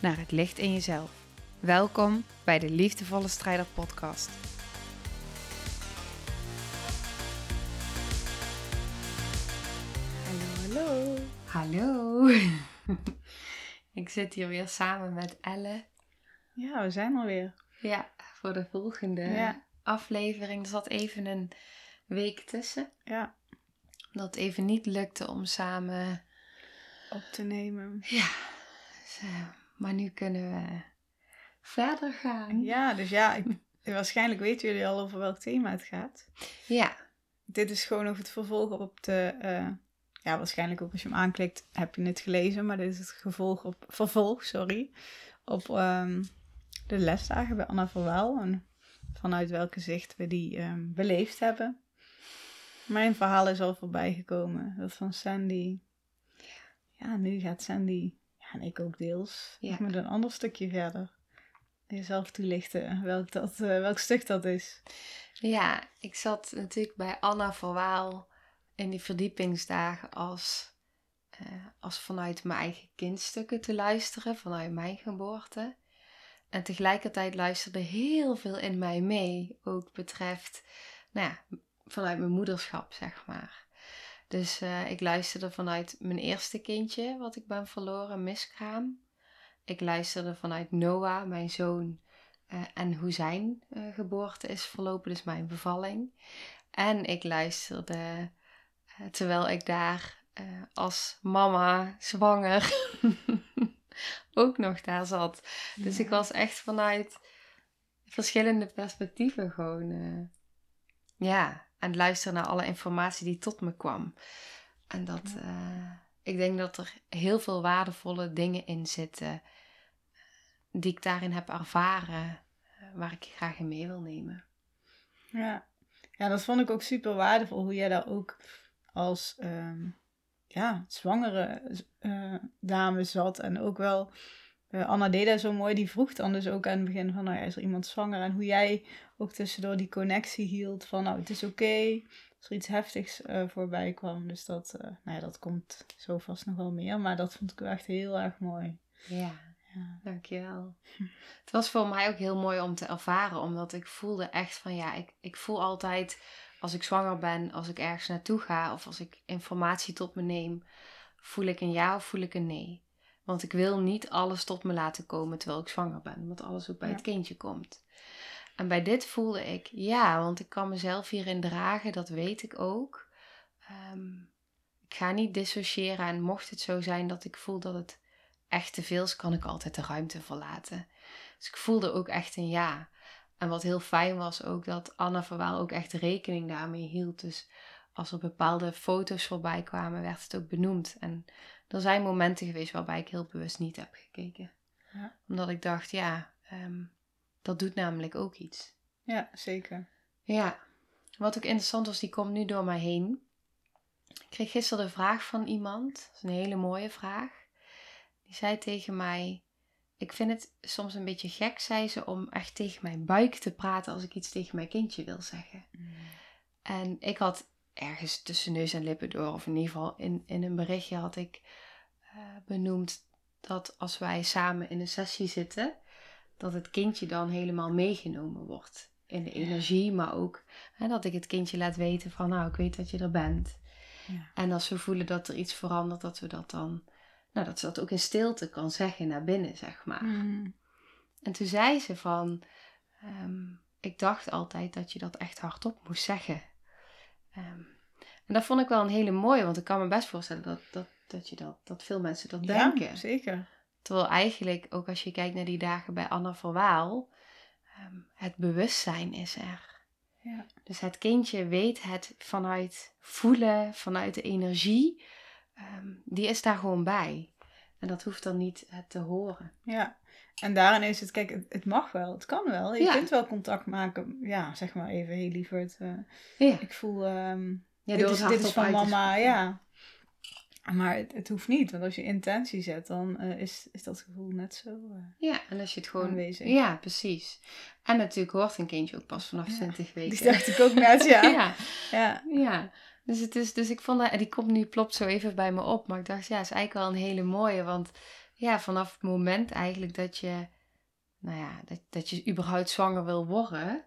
naar het licht in jezelf. Welkom bij de Liefdevolle Strijder Podcast. Hallo, hallo. Hallo. Ik zit hier weer samen met Elle. Ja, we zijn alweer. Ja, voor de volgende Ja. aflevering. Er zat even een week tussen. Ja, Dat het even niet lukte om samen. op te nemen. Ja. dus, eh, maar nu kunnen we verder gaan. Ja, dus ja, ik, waarschijnlijk weten jullie al over welk thema het gaat. Ja. Dit is gewoon over het vervolg op de... eh, ja, waarschijnlijk ook als je hem aanklikt heb je het gelezen. Maar dit is het gevolg op, vervolg sorry, op ehm, de lesdagen bij Anna Verwaal. En vanuit welke zicht we die ehm, beleefd hebben. Mijn verhaal is al voorbij gekomen. Dat van Sandy. Ja, nu gaat Sandy, en ik ook deels, Ja. nog met een ander stukje verder. Jezelf toelichten welk, dat, eh, welk stuk dat is. Ja, ik zat natuurlijk bij Anna Verwaal in die verdiepingsdagen als, eh, als vanuit mijn eigen kindstukken te luisteren, vanuit mijn geboorte. En tegelijkertijd luisterde heel veel in mij mee, ook betreft, nou ja, vanuit mijn moederschap, zeg maar. Dus eh, ik luisterde vanuit mijn eerste kindje, wat ik ben verloren, miskraam. Ik luisterde vanuit Noah, mijn zoon, eh, en hoe zijn eh, geboorte is verlopen, dus mijn bevalling. En ik luisterde terwijl ik daar als mama zwanger ook nog daar zat. Dus ik was echt vanuit verschillende perspectieven gewoon, ja, het luisteren naar alle informatie die tot me kwam. En dat, eh, ik denk dat er heel veel waardevolle dingen in zitten die ik daarin heb ervaren, eh, waar ik graag in mee wil nemen. Ja. ja, dat vond ik ook super waardevol. Hoe jij daar ook als ehm, ja, zwangere eh, dame zat. En ook wel, eh, Anna deed dat zo mooi. Die vroeg dan dus ook aan het begin van, nou ja, is er iemand zwanger? En hoe jij ook tussendoor die connectie hield van, nou, het is oké. Als er iets heftigs eh, voorbij kwam. Dus dat, eh, nou ja, dat komt zo vast nog wel meer. Maar dat vond ik wel echt heel erg mooi. Ja, Ja. dankjewel. Het was voor mij ook heel mooi om te ervaren, omdat ik voelde echt van ja, ik, ik voel altijd als ik zwanger ben, als ik ergens naartoe ga of als ik informatie tot me neem, voel ik een ja of voel ik een nee. Want ik wil niet alles tot me laten komen terwijl ik zwanger ben, want alles ook bij Ja. het kindje komt. En bij dit voelde ik ja, want ik kan mezelf hierin dragen, dat weet ik ook. Ehm, ik ga niet dissociëren en mocht het zo zijn dat ik voel dat het echt te veel is, kan ik altijd de ruimte verlaten. Dus ik voelde ook echt een ja. En wat heel fijn was ook dat Anna Verwaal ook echt rekening daarmee hield. Dus als er bepaalde foto's voorbij kwamen, werd het ook benoemd. En er zijn momenten geweest waarbij ik heel bewust niet heb gekeken. Ja. Omdat ik dacht, ja, ehm, dat doet namelijk ook iets. ja, zeker. Ja, wat ook interessant was, die komt nu door mij heen. Ik kreeg gisteren de vraag van iemand, dat is een hele mooie vraag. Die zei tegen mij, ik vind het soms een beetje gek, zei ze, om echt tegen mijn buik te praten als ik iets tegen mijn kindje wil zeggen. En ik had ergens tussen neus en lippen door, of in ieder geval in, in een berichtje had ik eh, benoemd dat als wij samen in een sessie zitten, dat het kindje dan helemaal meegenomen wordt in de energie, maar ook hè, dat ik het kindje laat weten van nou, ik weet dat je er bent. Ja. En als we voelen dat er iets verandert, dat we dat dan, nou, dat ze dat ook in stilte kan zeggen naar binnen, zeg maar. Mm. En toen zei ze van, ehm, ik dacht altijd dat je dat echt hardop moest zeggen. Ehm, en dat vond ik wel een hele mooie, want ik kan me best voorstellen dat, dat, dat, je dat, dat veel mensen dat denken. Ja, zeker. Terwijl eigenlijk, ook als je kijkt naar die dagen bij Anna Verwaal, ehm, het bewustzijn is er. Ja. Dus het kindje weet het vanuit voelen, vanuit de energie, ehm, die is daar gewoon bij. En dat hoeft dan niet het te horen. Ja, en daarin is het, kijk, het, het mag wel, het kan wel. Je Ja. kunt wel contact maken, ja, zeg maar even, hey lieverd, eh, Ja, ik voel, ehm, ja dit, is, dit is van mama, ja. Maar het, het hoeft niet, want als je intentie zet, dan eh, is, is dat gevoel net zo eh, Ja, en als je het gewoon... aanwezig. Ja, precies. En natuurlijk hoort een kindje ook pas vanaf Ja, 20 weken. Die dacht ik ook net, ja. ja. ja. Ja, dus, het is, dus ik vond dat, en die komt nu plopt zo even bij me op, maar ik dacht, ja, is eigenlijk wel een hele mooie, want ja, vanaf het moment eigenlijk dat je, nou ja, dat, dat je überhaupt zwanger wil worden,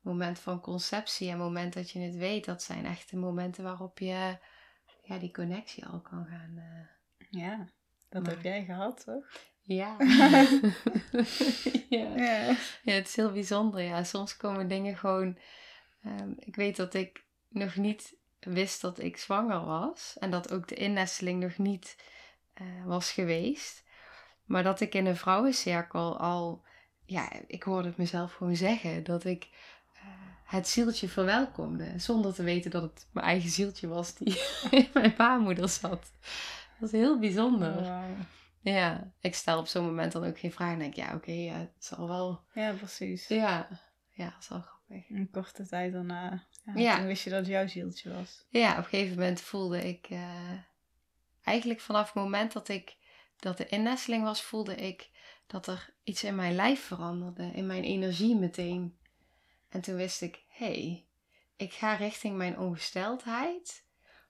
moment van conceptie en moment dat je het weet, dat zijn echt de momenten waarop je, ja, die connectie al kan gaan. eh, Ja, dat Maar- heb jij gehad, toch? ja. ja. Ja. Ja, het is heel bijzonder. Ja, soms komen dingen gewoon. ehm, ik weet dat ik nog niet wist dat ik zwanger was. En dat ook de innesteling nog niet eh, was geweest. Maar dat ik in een vrouwencirkel al. Ja, ik hoorde het mezelf gewoon zeggen. Dat ik eh, het zieltje verwelkomde. Zonder te weten dat het mijn eigen zieltje was die in mijn baarmoeder zat. Dat is heel bijzonder. Oh. Ja, ik stel op zo'n moment dan ook geen vraag. En denk, ja, oké, ja, het zal wel. Ja, precies. Ja, ja, dat is wel grappig. Een korte tijd daarna, ja, Ja. toen wist je dat het jouw zieltje was. Ja, op een gegeven moment voelde ik, eh, eigenlijk vanaf het moment dat ik, dat de innesteling was, voelde ik dat er iets in mijn lijf veranderde, in mijn energie meteen. En toen wist ik, hé, hey, ik ga richting mijn ongesteldheid.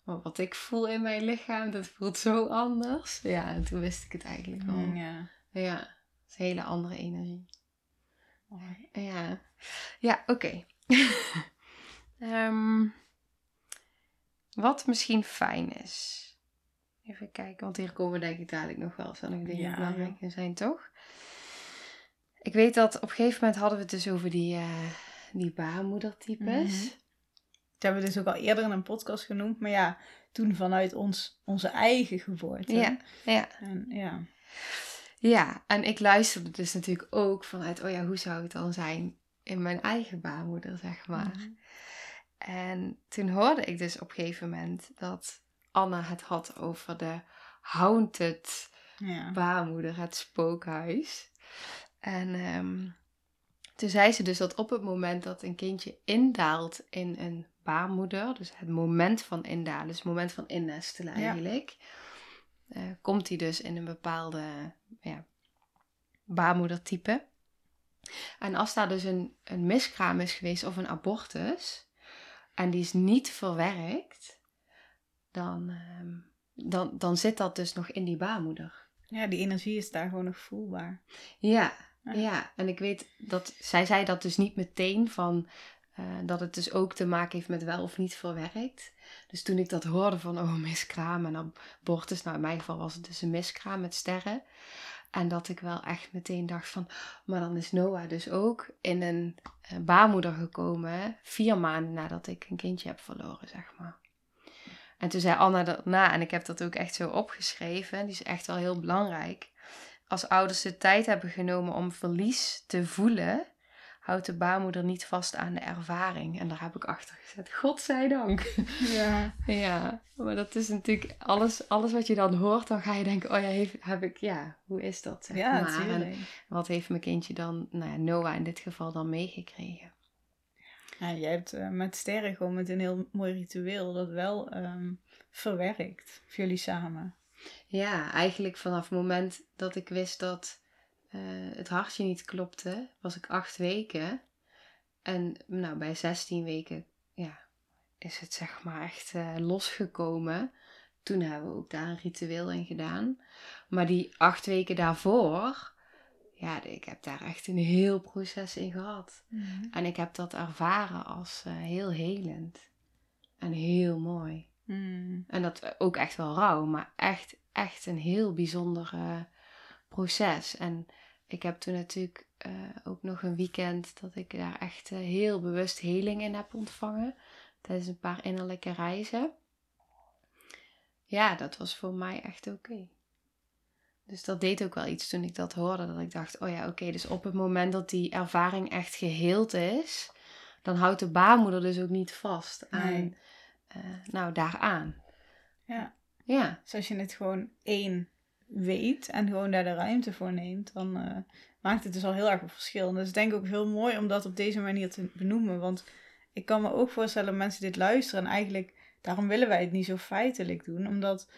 Maar wat ik voel in mijn lichaam, dat voelt zo anders. Ja, en toen wist ik het eigenlijk wel. Mm, ja. Ja, het is een hele andere energie. Mooi. Ja, ja oké. Ehm, wat misschien fijn is. Even kijken, want hier komen denk ik dadelijk nog wel stellige dingen Ja, belangrijk zijn, toch? Ik weet dat op een gegeven moment hadden we het dus over die, eh die baarmoedertypes. Mhm. Dat hebben we dus ook al eerder in een podcast genoemd. Maar ja, toen vanuit ons, onze eigen geboorte. Ja, ja. En, ja. Ja, en ik luisterde dus natuurlijk ook vanuit, oh ja, hoe zou het dan zijn in mijn eigen baarmoeder, zeg maar. Mhm. En toen hoorde ik dus op een gegeven moment dat Anna het had over de haunted Ja. baarmoeder, het spookhuis. En ehm, toen zei ze dus dat op het moment dat een kindje indaalt in een baarmoeder, dus het moment van indalen, dus het moment van innestelen Ja. eigenlijk, eh, komt hij dus in een bepaalde ja, baarmoedertype. En als daar dus een, een miskraam is geweest of een abortus, en die is niet verwerkt, dan, ehm, dan, dan zit dat dus nog in die baarmoeder. ja, die energie is daar gewoon nog voelbaar. Ja, Ja. ja. En ik weet dat zij zei dat dus niet meteen van eh, dat het dus ook te maken heeft met wel of niet verwerkt. Dus toen ik dat hoorde van oh miskraam en abortus, nou in mijn geval was het dus een miskraam met sterren. En dat ik wel echt meteen dacht van, maar dan is Noah dus ook in een eh, baarmoeder gekomen, vier maanden nadat ik een kindje heb verloren, zeg maar. En toen zei Anna daarna, en ik heb dat ook echt zo opgeschreven, die is echt wel heel belangrijk. Als ouders de tijd hebben genomen om verlies te voelen, houdt de baarmoeder niet vast aan de ervaring. En daar heb ik achter gezet. Godzijdank. Ja. Ja, maar dat is natuurlijk alles, alles wat je dan hoort, dan ga je denken, oh ja, heeft, heb ik, ja, hoe is dat? Zeg Ja, maar. En natuurlijk. wat heeft mijn kindje dan, nou ja, Noah in dit geval dan meegekregen? Ja, jij hebt eh, met sterren gewoon met een heel mooi ritueel dat wel ehm, verwerkt voor jullie samen. Ja, eigenlijk vanaf het moment dat ik wist dat eh, het hartje niet klopte, was ik acht weken. En nou, bij 16 weken ja, is het zeg maar echt eh, losgekomen. Toen hebben we ook daar een ritueel in gedaan. Maar die acht weken daarvoor, ja, ik heb daar echt een heel proces in gehad. En ik heb dat ervaren als eh, heel helend. En heel mooi. Mm. En dat ook echt wel rauw, maar echt, echt een heel bijzonder eh, proces. En ik heb toen natuurlijk eh, ook nog een weekend dat ik daar echt eh, heel bewust heling in heb ontvangen. Tijdens een paar innerlijke reizen. Ja, dat was voor mij echt oké. Dus dat deed ook wel iets toen ik dat hoorde. Dat ik dacht, oh ja, oké, dus op het moment dat die ervaring echt geheeld is, dan houdt de baarmoeder dus ook niet vast aan, Nee. eh, nou, daaraan. Ja, Ja, dus als je het gewoon één weet en gewoon daar de ruimte voor neemt, dan eh, maakt het dus al heel erg een verschil. En dat is denk ik ook heel mooi om dat op deze manier te benoemen. Want ik kan me ook voorstellen dat mensen dit luisteren en eigenlijk, daarom willen wij het niet zo feitelijk doen. Omdat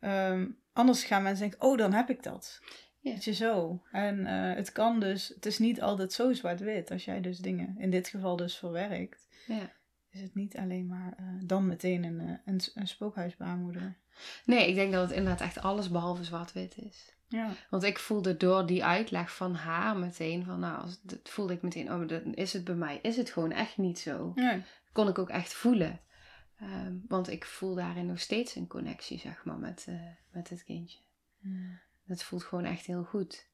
ehm, anders gaan mensen denken, oh dan heb ik dat. Ja. Weet je zo. En eh, het kan dus, het is niet altijd zo zwart-wit als jij dus dingen in dit geval dus verwerkt. Ja. Is het niet alleen maar eh, dan meteen een, een, een spookhuisbaarmoeder. Nee, ik denk dat het inderdaad echt alles behalve zwart-wit is. Ja. Want ik voelde door die uitleg van haar meteen van, nou, als, dat voelde ik meteen, oh, dan is het bij mij, is het gewoon echt niet zo. Nee. Kon ik ook echt voelen. Ehm, want ik voel daarin nog steeds een connectie, zeg maar, met, uh, met het kindje. Hmm. Het voelt gewoon echt heel goed.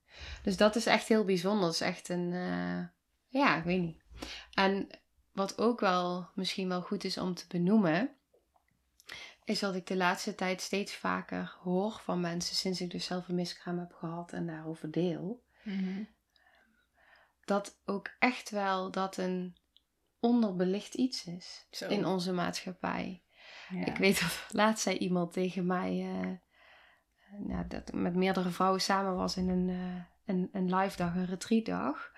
Dus dat is echt heel bijzonder. Dat is echt een, uh, ja, ik weet niet. En wat ook wel misschien wel goed is om te benoemen, is dat ik de laatste tijd steeds vaker hoor van mensen, sinds ik dus zelf een miskraam heb gehad en daarover deel, Mhm. dat ook echt wel dat een onderbelicht iets is Zo. in onze maatschappij. Ja. Ik weet dat laatst zei iemand tegen mij, eh, nou, dat ik met meerdere vrouwen samen was in een, eh, een, een live dag, een retreatdag.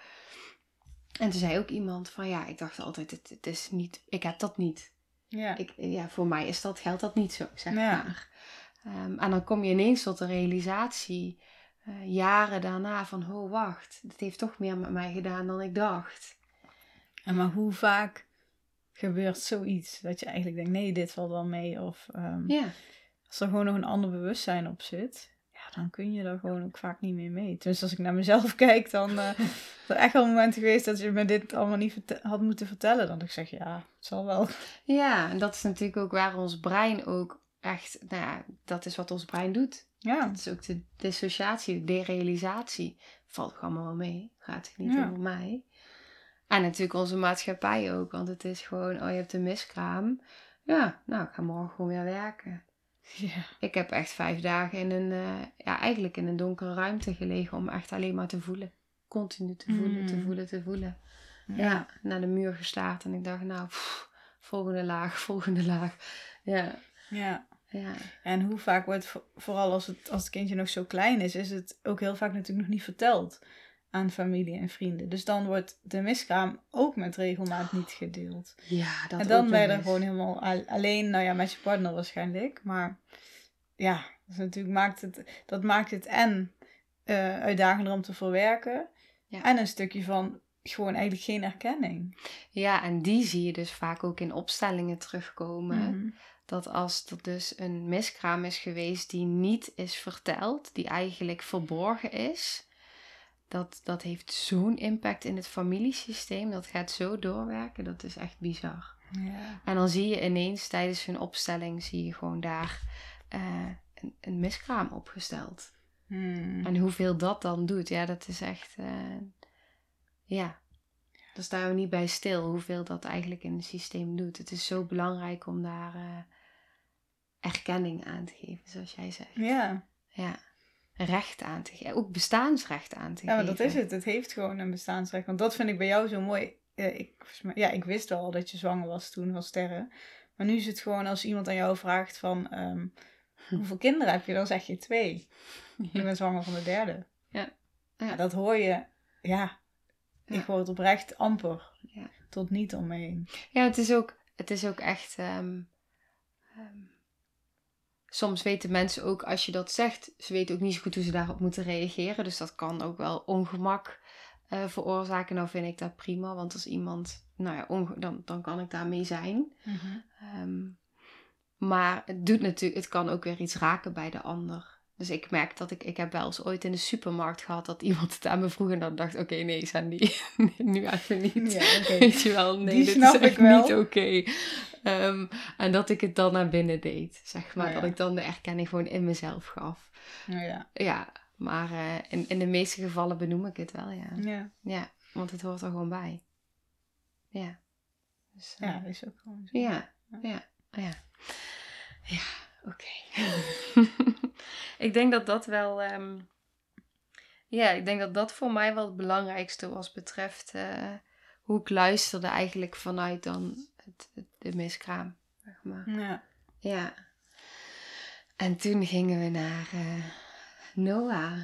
En toen zei ook iemand van ja, ik dacht altijd, het, het is niet, ik heb dat niet. Ja. Ik, ja, voor mij is dat, geldt dat niet zo, zeg Ja. maar. Ehm, en dan kom je ineens tot de realisatie, jaren daarna, van oh wacht, dit heeft toch meer met mij gedaan dan ik dacht. En maar hoe vaak gebeurt zoiets dat je eigenlijk denkt, nee, dit valt wel mee. Of ehm, Ja, als er gewoon nog een ander bewustzijn op zit, ja, dan kun je er gewoon ook vaak niet meer mee. Tenminste, als ik naar mezelf kijk, dan eh is er echt wel momenten geweest dat je me dit allemaal niet had moeten vertellen. Dan ik zeg, ja, het zal wel. ja, en dat is natuurlijk ook waar ons brein ook echt, nou ja, dat is wat ons brein doet. Ja, Dat is ook de dissociatie, de derealisatie. Valt ook allemaal wel mee. Gaat het niet Ja. over mij. En natuurlijk onze maatschappij ook. Want het is gewoon, oh je hebt een miskraam. Ja, nou ik ga morgen gewoon weer werken. ja. Ik heb echt vijf dagen in een, eh, ja eigenlijk in een donkere ruimte gelegen. Om echt alleen maar te voelen. Continu te voelen, te Mm. voelen, te voelen. ja. Ja, naar de muur gestaard. En ik dacht, nou, pff, volgende laag, volgende laag. Ja, ja. ja. En hoe vaak wordt, vo- vooral als het, als het kindje nog zo klein is, is het ook heel vaak natuurlijk nog niet verteld aan familie en vrienden. Dus dan wordt de miskraam ook met regelmaat niet gedeeld. Ja, dat en dan ben je er gewoon helemaal al- alleen, nou ja, met je partner waarschijnlijk. Maar ja, dat, natuurlijk maakt het, dat maakt het en eh, uitdagender om te verwerken. Ja. En een stukje van gewoon eigenlijk geen erkenning. Ja, en die zie je dus vaak ook in opstellingen terugkomen. Mhm. Dat als er dus een miskraam is geweest die niet is verteld, die eigenlijk verborgen is, dat, dat heeft zo'n impact in het familiesysteem. Dat gaat zo doorwerken, dat is echt bizar. Ja. En dan zie je ineens tijdens hun opstelling, zie je gewoon daar eh, een, een miskraam opgesteld. Hmm. En hoeveel dat dan doet, ja, dat is echt. eh, ja, daar staan we niet bij stil hoeveel dat eigenlijk in het systeem doet. Het is zo belangrijk om daar eh, erkenning aan te geven, zoals jij zegt. ja. Ja, recht aan te geven. Ook bestaansrecht aan te Ja, maar geven. dat is het. Het heeft gewoon een bestaansrecht. Want dat vind ik bij jou zo mooi. Ik, ja, ik wist wel dat je zwanger was toen van sterren. Maar nu is het gewoon als iemand aan jou vraagt van... ehm, hoeveel kinderen heb je? Dan zeg je twee. Ik ben zwanger van de derde. Ja. Ja. Ja, dat hoor je... Ja, ik Ja. hoor het oprecht amper. Ja. Tot niet omheen. Ja, het is ook, het is ook echt. ehm, ehm, soms weten mensen ook, als je dat zegt, ze weten ook niet zo goed hoe ze daarop moeten reageren. Dus dat kan ook wel ongemak eh, veroorzaken. Nou vind ik dat prima, want als iemand, nou ja, dan, dan kan ik daarmee zijn. Ehm, maar het doet natuurlijk, het kan ook weer iets raken bij de ander. Dus ik merk dat ik, ik heb wel eens ooit in de supermarkt gehad dat iemand het aan me vroeg en dan dacht, oké, nee Sandy, nu even niet. Ja, oké. Weet je wel, nee, Die dit is ik echt wel. niet oké. Ehm, en dat ik het dan naar binnen deed, zeg maar. Oh ja. Dat ik dan de erkenning gewoon in mezelf gaf. Nou ja. Ja, maar eh, in, in de meeste gevallen benoem ik het wel, ja. Ja, Ja, want het hoort er gewoon bij. Ja. Dus, eh, ja, dat is ook gewoon zo. ja, ja, ja. Ja, oké. ik denk dat dat wel... ehm, ja, ik denk dat dat voor mij wel het belangrijkste was betreft eh, hoe ik luisterde eigenlijk vanuit dan het, het, de miskraam, zeg maar. Ja. Ja. En toen gingen we naar, eh, Noah.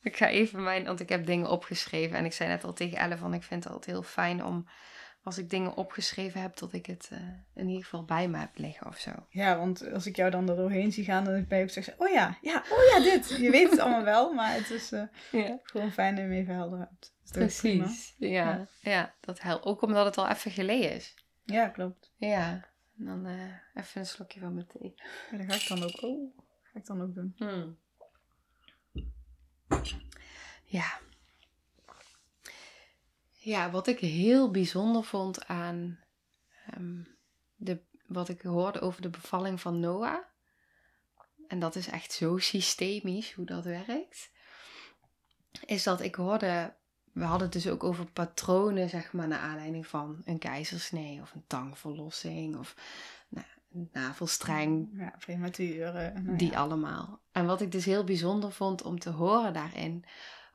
Ik ga even mijn, want ik heb dingen opgeschreven. En ik zei net al tegen Elle van, ik vind het altijd heel fijn om, als ik dingen opgeschreven heb, dat ik het eh, in ieder geval bij me heb liggen of zo. Ja, want als ik jou dan er doorheen zie gaan, dan ben je ook oh ja, ja, oh ja, dit. Je weet het allemaal wel, maar het is uh, Ja. gewoon fijn dat je hem even helder hebt. Precies. Ja, ja. dat helpt. Ook omdat het al even geleden is. Ja, klopt. Ja. En dan eh, even een slokje van mijn thee. Ja, dat ga ik dan ook, oh, ga ik dan ook doen. Hmm. Ja. Ja, wat ik heel bijzonder vond aan ehm, de, wat ik hoorde over de bevalling van Noah. En dat is echt zo systemisch hoe dat werkt. Is dat ik hoorde, we hadden het dus ook over patronen, zeg maar, naar aanleiding van een keizersnee of een tangverlossing of nou, een navelstreng. Ja, nou Die ja. allemaal. En wat ik dus heel bijzonder vond om te horen daarin,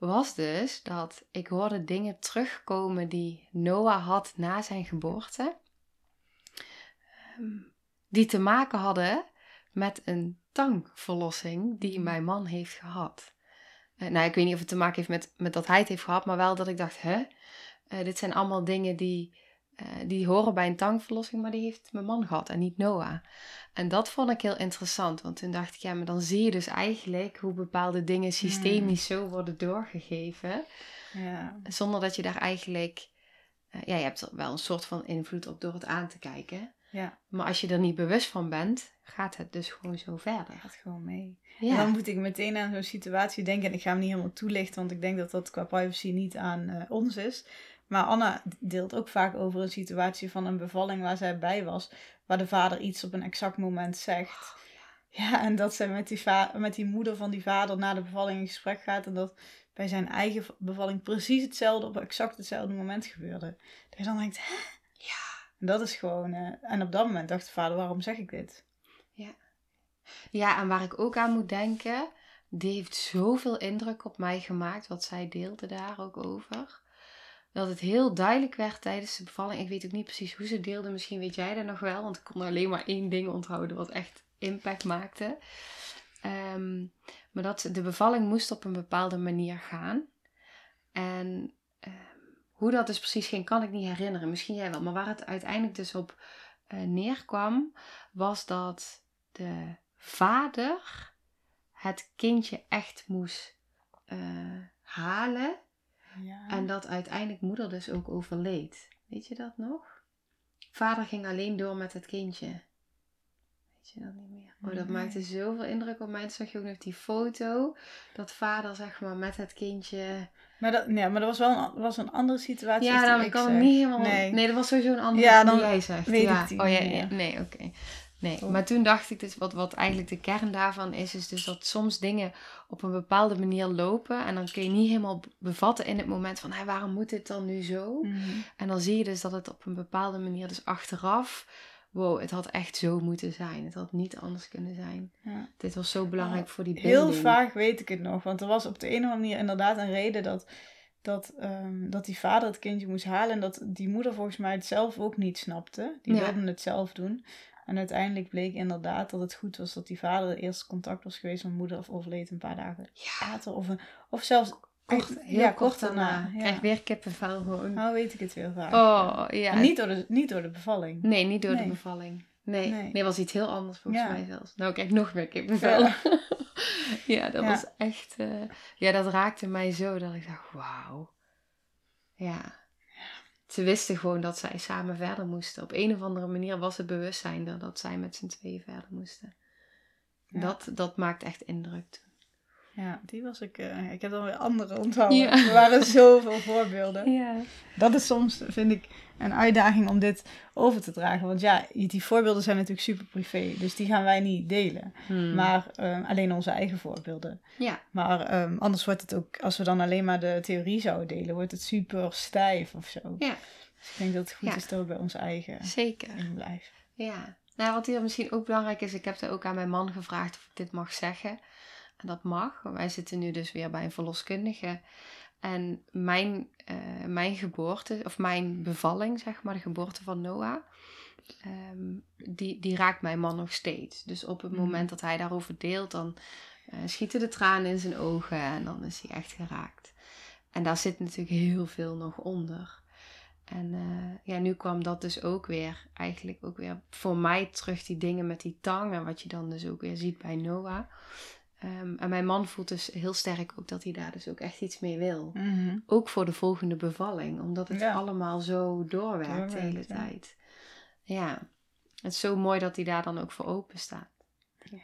was dus dat ik hoorde dingen terugkomen die Noah had na zijn geboorte. Ehm, Die te maken hadden met een tangverlossing die mijn man heeft gehad. Eh, nou, ik weet niet of het te maken heeft met, met dat hij het heeft gehad, maar wel dat ik dacht, hè, Eh, dit zijn allemaal dingen die, eh, die horen bij een tangverlossing, maar die heeft mijn man gehad en niet Noah. En dat vond ik heel interessant, want toen dacht ik, ja, maar dan zie je dus eigenlijk hoe bepaalde dingen systemisch zo worden doorgegeven, Ja. zonder dat je daar eigenlijk, eh, ja, je hebt er wel een soort van invloed op door het aan te kijken. Ja, Maar als je er niet bewust van bent, gaat het dus gewoon zo verder. gaat gewoon mee. Ja, En dan moet ik meteen aan zo'n situatie denken. En ik ga hem niet helemaal toelichten, want ik denk dat dat qua privacy niet aan eh, ons is. Maar Anna deelt ook vaak over een situatie van een bevalling waar zij bij was. Waar de vader iets op een exact moment zegt. Ja, en dat zij met die, met die moeder van die vader na de bevalling in gesprek gaat. En dat bij zijn eigen bevalling precies hetzelfde op exact hetzelfde moment gebeurde. Dat je dan denkt, hè? Ja. En dat is gewoon... eh, en op dat moment dacht de vader, waarom zeg ik dit? Ja, en waar ik ook aan moet denken, die heeft zoveel indruk op mij gemaakt, wat zij deelde daar ook over. Dat het heel duidelijk werd tijdens de bevalling. Ik weet ook niet precies hoe ze deelde, misschien weet jij dat nog wel, want ik kon alleen maar één ding onthouden wat echt impact maakte. Ehm, maar dat de bevalling moest op een bepaalde manier gaan. En ehm, hoe dat dus precies ging, kan ik niet herinneren. Misschien jij wel. Maar waar het uiteindelijk dus op eh, neerkwam, was dat de vader het kindje echt moest eh, halen. Ja. En dat uiteindelijk moeder dus ook overleed. Weet je dat nog? Vader ging alleen door met het kindje. Weet je dat niet meer? Oh, dat Nee. maakte zoveel indruk op mij. Toen zag je ook nog die foto. Dat vader zeg maar met het kindje... Maar dat, nee, maar dat was wel een, was een andere situatie. Ja, nou, ik kan zeg. het niet helemaal... Nee. Nee. dat was sowieso een andere Ja, dan dan die jij zegt. weet ja. ik die oh, ja. Nee, oké. Nee, maar toen dacht ik dus, wat, wat eigenlijk de kern daarvan is, is dus dat soms dingen op een bepaalde manier lopen. En dan kun je niet helemaal be- bevatten in het moment van, hé, waarom moet dit dan nu zo? Mhm. En dan zie je dus dat het op een bepaalde manier, dus achteraf, wow, het had echt zo moeten zijn. Het had niet anders kunnen zijn. Ja. Dit was zo belangrijk voor die Heel binding. vaag weet ik het nog. Want er was op de een of andere manier inderdaad een reden dat, dat, ehm, dat die vader het kindje moest halen. En dat die moeder volgens mij het zelf ook niet snapte. Die Ja. wilde het zelf doen. En uiteindelijk bleek inderdaad dat het goed was dat die vader eerst contact was geweest met moeder of overleed een paar dagen Ja, later. Of, een, of zelfs kort, heel ja, kort daarna. Ja. Ik krijg weer kippenvel gewoon. Nou weet ik het heel vaak. Oh, ja. Niet door, de, niet door de bevalling. Nee, niet door Nee. de bevalling. Nee, Nee. nee. was iets heel anders volgens mij zelfs. Nou, ik krijg nog meer kippenvel. Ja. Ja, dat was echt... eh, ja, dat raakte mij zo dat ik dacht, wauw. Ja. Ze wisten gewoon dat zij samen verder moesten. Op een of andere manier was het bewustzijn er dat zij met z'n tweeën verder moesten. Ja. Dat, dat maakt echt indruk toen. Ja, die was ik. eh, ik heb dan weer andere onthouden. Ja. Er waren zoveel voorbeelden. Ja. Dat is soms, vind ik, een uitdaging om dit over te dragen. Want ja, die voorbeelden zijn natuurlijk super privé. Dus die gaan wij niet delen. Hmm. Maar eh, alleen onze eigen voorbeelden. Ja, Maar ehm, anders wordt het ook, als we dan alleen maar de theorie zouden delen, wordt het super stijf of zo. Ja. Dus ik denk dat het goed Ja. is dat we bij ons eigen zeker. in blijven. Ja, nou wat hier misschien ook belangrijk is, ik heb er ook aan mijn man gevraagd of ik dit mag zeggen. En dat mag. Wij zitten nu dus weer bij een verloskundige. En mijn, eh, mijn geboorte, of mijn bevalling, zeg maar, de geboorte van Noah, ehm, die, die raakt mijn man nog steeds. Dus op het Mhm. moment dat hij daarover deelt, dan eh, schieten de tranen in zijn ogen en dan is hij echt geraakt. En daar zit natuurlijk heel veel nog onder. En eh, ja, nu kwam dat dus ook weer, eigenlijk ook weer voor mij terug, die dingen met die tang. En wat je dan dus ook weer ziet bij Noah. Ehm, en mijn man voelt dus heel sterk ook dat hij daar dus ook echt iets mee wil. Mhm. Ook voor de volgende bevalling, omdat het Ja. allemaal zo doorwerkt de hele ja. tijd. Ja, het is zo mooi dat hij daar dan ook voor open staat. Ja.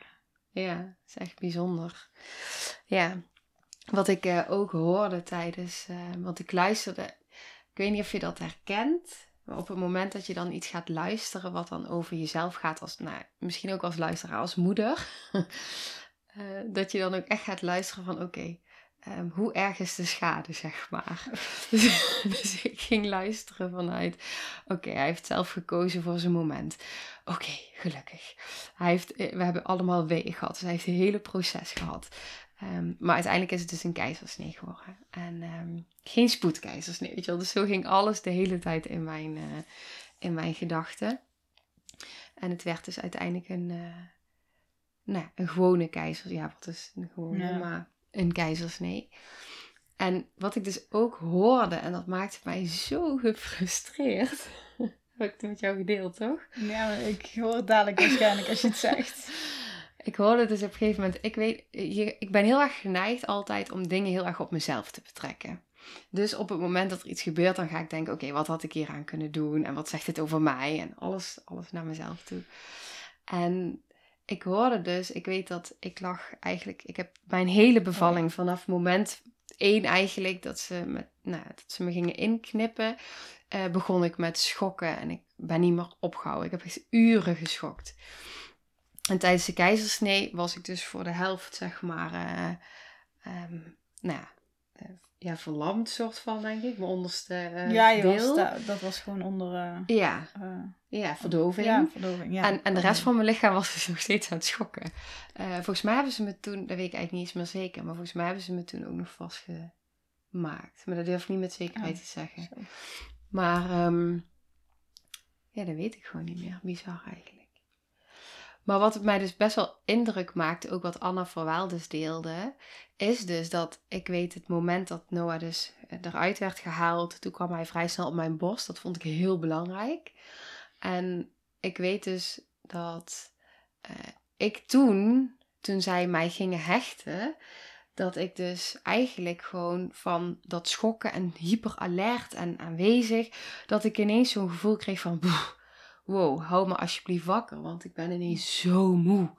Ja, het is echt bijzonder. Ja, wat ik eh, ook hoorde tijdens, eh, want ik luisterde, ik weet niet of je dat herkent, maar op het moment dat je dan iets gaat luisteren wat dan over jezelf gaat, als, nou, misschien ook als luisteraar, als moeder, eh, dat je dan ook echt gaat luisteren van oké, ehm, hoe erg is de schade, zeg maar. dus, dus ik ging luisteren vanuit, oké, hij heeft zelf gekozen voor zijn moment. Oké, gelukkig. Hij heeft, eh, we hebben allemaal weeën gehad, dus hij heeft het hele proces gehad. Ehm, maar uiteindelijk is het dus een keizersnee geworden. En ehm, geen spoedkeizersnee, weet je wel. Dus zo ging alles de hele tijd in mijn, eh, in mijn gedachten. En het werd dus uiteindelijk een, nou, een gewone keizer. Ja, wat is een gewone, Ja. maar een keizersnee. En wat ik dus ook hoorde, en dat maakte mij zo gefrustreerd. Heb ik het met jou gedeeld, toch? Ja, maar ik hoor het dadelijk waarschijnlijk als je het zegt. Ik hoorde dus op een gegeven moment, ik weet, je, ik ben heel erg geneigd altijd om dingen heel erg op mezelf te betrekken. Dus op het moment dat er iets gebeurt, dan ga ik denken, oké, wat had ik hier aan kunnen doen? En wat zegt dit over mij? En alles, alles naar mezelf toe. En ik hoorde dus, ik weet dat ik lag eigenlijk, ik heb mijn hele bevalling vanaf moment één eigenlijk, dat ze me, nou, dat ze me gingen inknippen, eh, begon ik met schokken en ik ben niet meer opgehouden. Ik heb echt uren geschokt. En tijdens de keizersnee was ik dus voor de helft, zeg maar, eh, ehm, nou ja, eh, ja, verlamd soort van, denk ik. Mijn onderste eh, ja, je deel. was dat was gewoon onder... eh, Ja, eh, ja, verdoving. ja, verdoving. Ja. En, en de rest van mijn lichaam was dus nog steeds aan het schokken. Volgens mij hebben ze me toen, dat weet ik eigenlijk niet eens meer zeker, maar volgens mij hebben ze me toen ook nog vastgemaakt. Maar dat durf ik niet met zekerheid Oh, te zeggen. Zo. Maar ehm, ja, dat weet ik gewoon niet meer. Bizar eigenlijk. Maar wat mij dus best wel indruk maakte, ook wat Anna Verwaal dus deelde, is dus dat ik weet het moment dat Noah dus eh, eruit werd gehaald, toen kwam hij vrij snel op mijn borst. Dat vond ik heel belangrijk. En ik weet dus dat eh, ik toen, toen zij mij gingen hechten, dat ik dus eigenlijk gewoon van dat schokken en hyperalert en aanwezig, dat ik ineens zo'n gevoel kreeg van, "Boeh, wow, hou me alsjeblieft wakker, want ik ben ineens zo moe.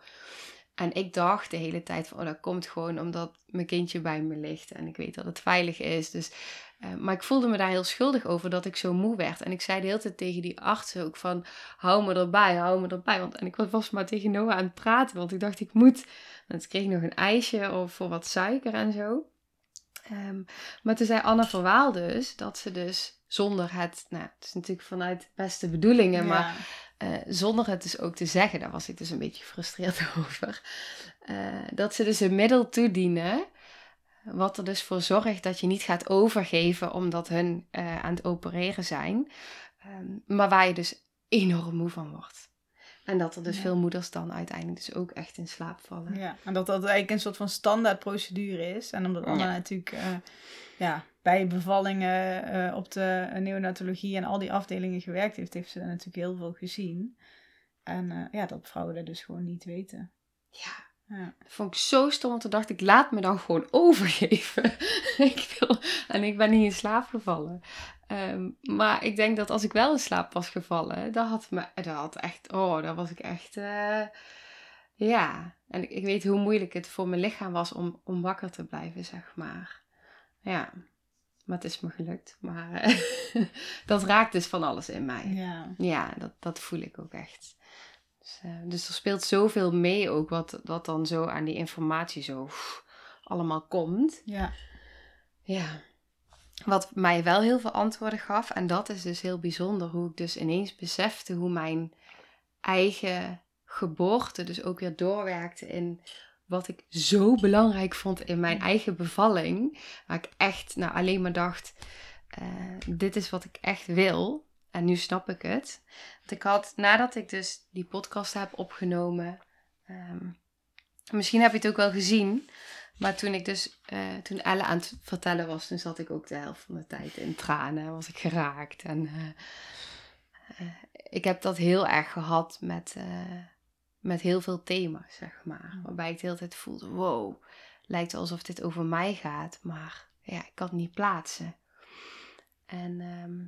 En ik dacht de hele tijd van, oh, dat komt gewoon omdat mijn kindje bij me ligt en ik weet dat het veilig is. Dus, eh, maar ik voelde me daar heel schuldig over dat ik zo moe werd. En ik zei de hele tijd tegen die arts ook van, hou me erbij, hou me erbij. Want, en ik was maar tegen Noah aan het praten, want ik dacht, ik moet. En toen kreeg ik nog een ijsje of voor wat suiker en zo. Ehm, maar toen zei Anne Verwaal dus, dat ze dus zonder het, nou, het is natuurlijk vanuit beste bedoelingen, maar eh, zonder het dus ook te zeggen, daar was ik dus een beetje gefrustreerd over. eh, dat ze dus een middel toedienen. Wat er dus voor zorgt dat je niet gaat overgeven omdat hun eh, aan het opereren zijn. Ehm, maar waar je dus enorm moe van wordt. En dat er dus Ja. veel moeders dan uiteindelijk dus ook echt in slaap vallen. Ja, en dat dat eigenlijk een soort van standaardprocedure is. En omdat Ja. natuurlijk ja, bij bevallingen eh, op de neonatologie en al die afdelingen gewerkt heeft, heeft ze natuurlijk heel veel gezien. En eh, ja, dat vrouwen dat dus gewoon niet weten. Ja, Ja, dat vond ik zo stom. Want toen dacht ik, laat me dan gewoon overgeven. ik wil, en ik ben niet in slaap gevallen. Ehm, maar ik denk dat als ik wel in slaap was gevallen, dan had me, dat had echt, oh, dan was ik echt, eh, ja. En ik, ik weet hoe moeilijk het voor mijn lichaam was om, om wakker te blijven, zeg maar. Ja, maar het is me gelukt. Maar eh, dat raakt dus van alles in mij. ja. Ja, dat, dat voel ik ook echt. Dus, eh, dus er speelt zoveel mee ook, wat, wat dan zo aan die informatie zo pff, allemaal komt. ja. Ja. Wat mij wel heel veel antwoorden gaf, en dat is dus heel bijzonder, hoe ik dus ineens besefte hoe mijn eigen geboorte dus ook weer doorwerkte in wat ik zo belangrijk vond in mijn eigen bevalling. Waar ik echt nou, alleen maar dacht, eh, dit is wat ik echt wil. En nu snap ik het. Want ik had, nadat ik dus die podcast heb opgenomen, ehm, misschien heb je het ook wel gezien. Maar toen ik dus, eh, toen Elle aan het vertellen was, toen zat ik ook de helft van de tijd in tranen. Was ik geraakt. En eh, ik heb dat heel erg gehad met, met heel veel thema's, zeg maar. Waarbij ik de hele tijd voelde, wow, lijkt alsof dit over mij gaat. Maar ja, ik kan het niet plaatsen. En ehm,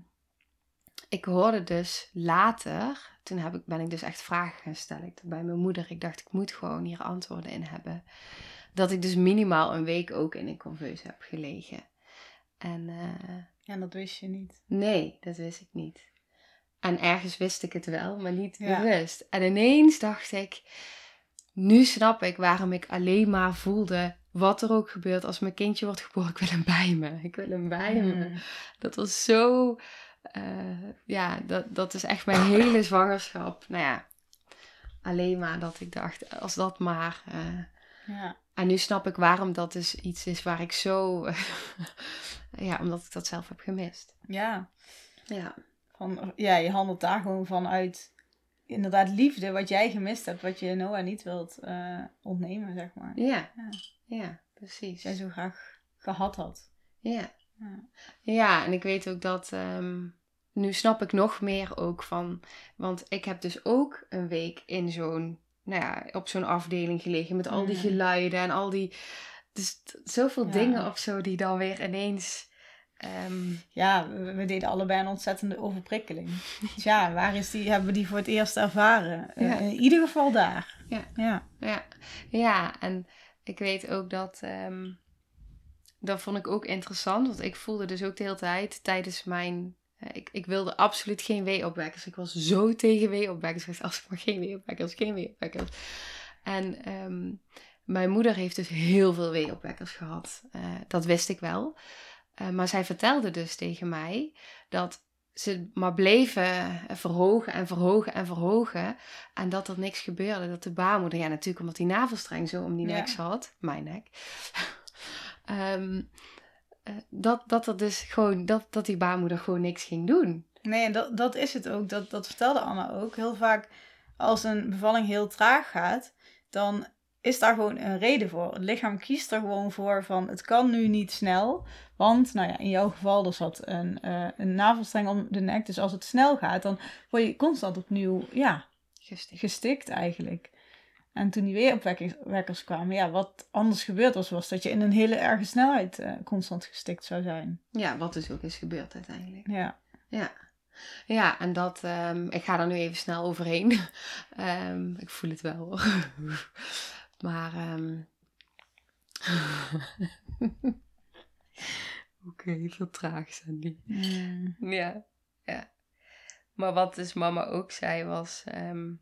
ik hoorde dus later, toen heb ik, ben ik dus echt vragen gaan stellen. Ik, bij mijn moeder, ik dacht, ik moet gewoon hier antwoorden in hebben. Dat ik dus minimaal een week ook in een conveus heb gelegen. En eh, Ja, dat wist je niet. nee, dat wist ik niet. En ergens wist ik het wel, maar niet Ja. bewust. En ineens dacht ik, nu snap ik waarom ik alleen maar voelde, wat er ook gebeurt als mijn kindje wordt geboren, ik wil hem bij me. Ik wil hem bij me. Mm. Dat was zo, eh, ja, dat, dat is echt mijn hele zwangerschap. Nou ja, alleen maar dat ik dacht, als dat maar. eh, Ja. en nu snap ik waarom dat dus iets is waar ik zo, ja, omdat ik dat zelf heb gemist. ja. Ja, Van, ja, je handelt daar gewoon vanuit inderdaad liefde, wat jij gemist hebt, wat je Noah niet wilt eh, ontnemen, zeg maar. ja, Ja. ja, precies. Wat jij zo graag gehad had. Ja. Ja. ja, en ik weet ook dat, ehm, nu snap ik nog meer ook van, want ik heb dus ook een week in zo'n, nou ja, op zo'n afdeling gelegen met al die geluiden en al die, dus zoveel dingen of zo die dan weer ineens, ehm, Ja, we, we deden allebei een ontzettende overprikkeling. Dus ja, waar is die, hebben we die voor het eerst ervaren? Eh, in ieder geval daar. Ja. Ja. Ja, ja en ik weet ook dat. ehm, dat vond ik ook interessant. Want ik voelde dus ook de hele tijd tijdens mijn. eh, Ik, ik wilde absoluut geen weeopwekkers. Ik was zo tegen weeopwekkers. Als ik maar geen weeopwekkers, geen weeopwekkers. En ehm, mijn moeder heeft dus heel veel weeopwekkers gehad. Eh, dat wist ik wel. Eh, maar zij vertelde dus tegen mij dat ze maar bleven verhogen en verhogen en verhogen. En dat er niks gebeurde. Dat de baarmoeder, ja natuurlijk omdat die navelstreng zo om die Ja. nek zat. Mijn nek. Eh, dat, dat er dus gewoon, dat, dat die baarmoeder gewoon niks ging doen. Nee, dat, dat is het ook. Dat, dat vertelde Anna ook. Heel vaak als een bevalling heel traag gaat, dan is daar gewoon een reden voor. Het lichaam kiest er gewoon voor van het kan nu niet snel. Want, nou ja, in jouw geval, er zat een, eh, een navelstreng om de nek. Dus als het snel gaat, dan word je constant opnieuw, ja, gestikt eigenlijk. En toen die weeropwekkers kwamen, ja, wat anders gebeurd was, was dat je in een hele erge snelheid eh, constant gestikt zou zijn. Ja, wat dus ook is gebeurd uiteindelijk. Ja. Ja. Ja, en dat, ehm, ik ga er nu even snel overheen. Ehm, ik voel het wel hoor. Maar, ehm oké, veel traag Sandy. Mm. Ja, ja. Maar wat dus mama ook zei was ehm,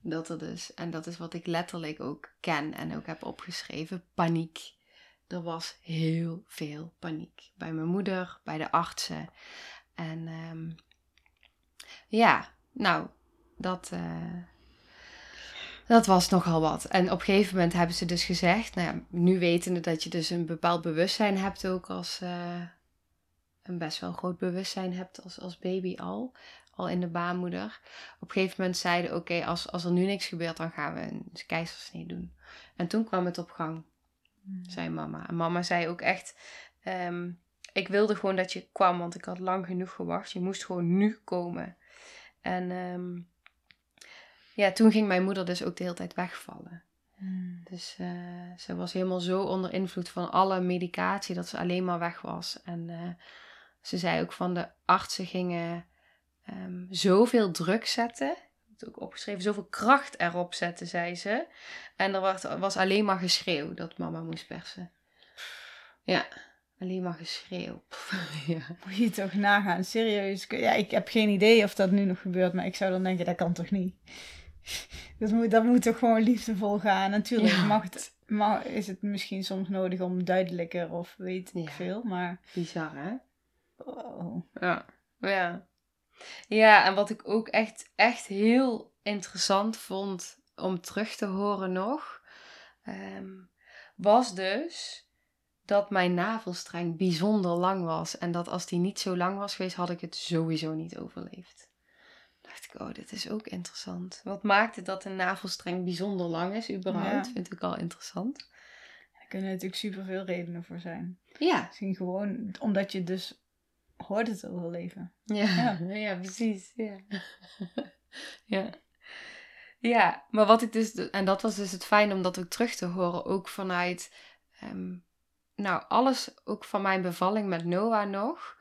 dat er dus, en dat is wat ik letterlijk ook ken en ook heb opgeschreven, paniek. Er was heel veel paniek. Bij mijn moeder, bij de artsen. En ehm, ja, nou, dat, eh, dat was nogal wat. En op een gegeven moment hebben ze dus gezegd, nou ja, nu wetende dat je dus een bepaald bewustzijn hebt ook als, eh, een best wel groot bewustzijn hebt als, als baby al, al in de baarmoeder. Op een gegeven moment zeiden, oké, als, als er nu niks gebeurt, dan gaan we een keizersnee doen. En toen kwam het op gang, zei mama. En mama zei ook echt, ehm, ik wilde gewoon dat je kwam, want ik had lang genoeg gewacht. Je moest gewoon nu komen. En ehm, ja, toen ging mijn moeder dus ook de hele tijd wegvallen. Mm. Dus eh, ze was helemaal zo onder invloed van alle medicatie dat ze alleen maar weg was. En eh, ze zei ook van de artsen gingen ehm, zoveel druk zetten. Ik heb het ook opgeschreven, zoveel kracht erop zetten, zei ze. En er was, was alleen maar geschreeuw dat mama moest persen. Ja, alleen maar geschreeuw. ja. Moet je toch nagaan, serieus. Ja, ik heb geen idee of dat nu nog gebeurt, maar ik zou dan denken, dat kan toch niet? Dat moet, dat moet toch gewoon liefdevol gaan. Natuurlijk Ja. mag het, mag, is het misschien soms nodig om duidelijker of weet ik Ja. veel, maar... Bizar, hè? oh. Ja. Ja. Ja, en wat ik ook echt, echt heel interessant vond om terug te horen nog, ehm, was dus dat mijn navelstreng bijzonder lang was. En dat als die niet zo lang was geweest, had ik het sowieso niet overleefd. Dacht ik, oh, dit is ook interessant. Wat maakt het dat een navelstreng bijzonder lang is, überhaupt? Ja. Vind ik al interessant. Er kunnen natuurlijk superveel redenen voor zijn. Ja, Misschien gewoon omdat je dus hoort het overleven. ja, ja. precies. Ja. ja. Ja, maar wat ik dus, en dat was dus het fijn om dat ook terug te horen, ook vanuit, ehm, nou, alles ook van mijn bevalling met Noah nog,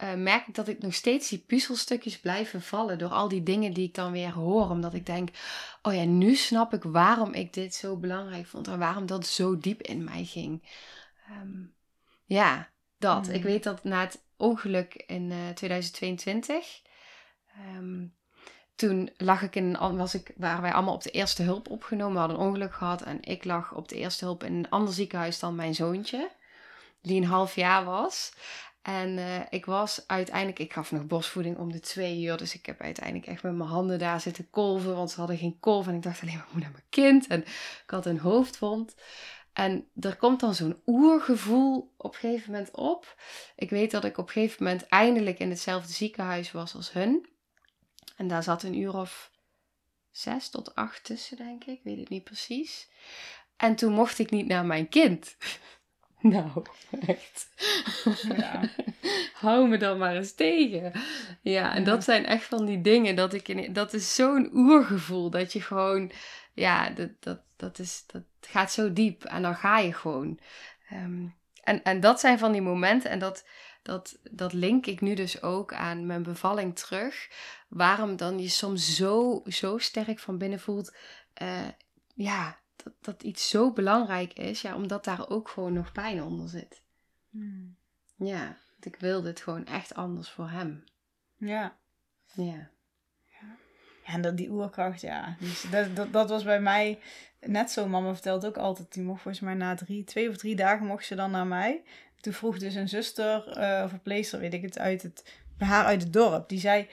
eh, merk ik dat ik nog steeds die puzzelstukjes blijven vallen door al die dingen die ik dan weer hoor. Omdat ik denk, oh ja, nu snap ik waarom ik dit zo belangrijk vond en waarom dat zo diep in mij ging. Ehm, ja, dat. Mm. Ik weet dat na het ongeluk in eh, 2022, ehm, toen lag ik in was ik, waren wij allemaal op de eerste hulp opgenomen. We hadden een ongeluk gehad en ik lag op de eerste hulp in een ander ziekenhuis dan mijn zoontje, die een half jaar was. En eh, ik was uiteindelijk, ik gaf nog borstvoeding om de twee uur. Dus ik heb uiteindelijk echt met mijn handen daar zitten kolven. Want ze hadden geen kolf. En ik dacht alleen maar, ik moet naar mijn kind. En ik had een hoofdwond. En er komt dan zo'n oergevoel op een gegeven moment op. Ik weet dat ik op een gegeven moment eindelijk in hetzelfde ziekenhuis was als hun. En daar zat een uur of zes tot acht tussen, denk ik. Ik weet het niet precies. En toen mocht ik niet naar mijn kind. Nou, echt. Ja. Hou me dan maar eens tegen. Ja, en Ja. dat zijn echt van die dingen dat ik in, dat is zo'n oergevoel dat je gewoon, ja, dat, dat, dat, is, dat gaat zo diep en dan ga je gewoon. Ehm, en, en dat zijn van die momenten en dat, dat, dat link ik nu dus ook aan mijn bevalling terug. Waarom dan je soms zo, zo sterk van binnen voelt, eh, ja, dat, dat iets zo belangrijk is, ja, omdat daar ook gewoon nog pijn onder zit. Hmm. Ja, want ik wil dit gewoon echt anders voor hem. Ja. Ja. Ja, en dat, die oerkracht, ja. Is- dat, dat, dat was bij mij net zo. Mama vertelt ook altijd. Die mocht volgens mij na drie, twee of drie dagen mocht ze dan naar mij. Toen vroeg dus een zuster eh of verpleegster, weet ik het, uit het, bij haar uit het dorp. Die zei,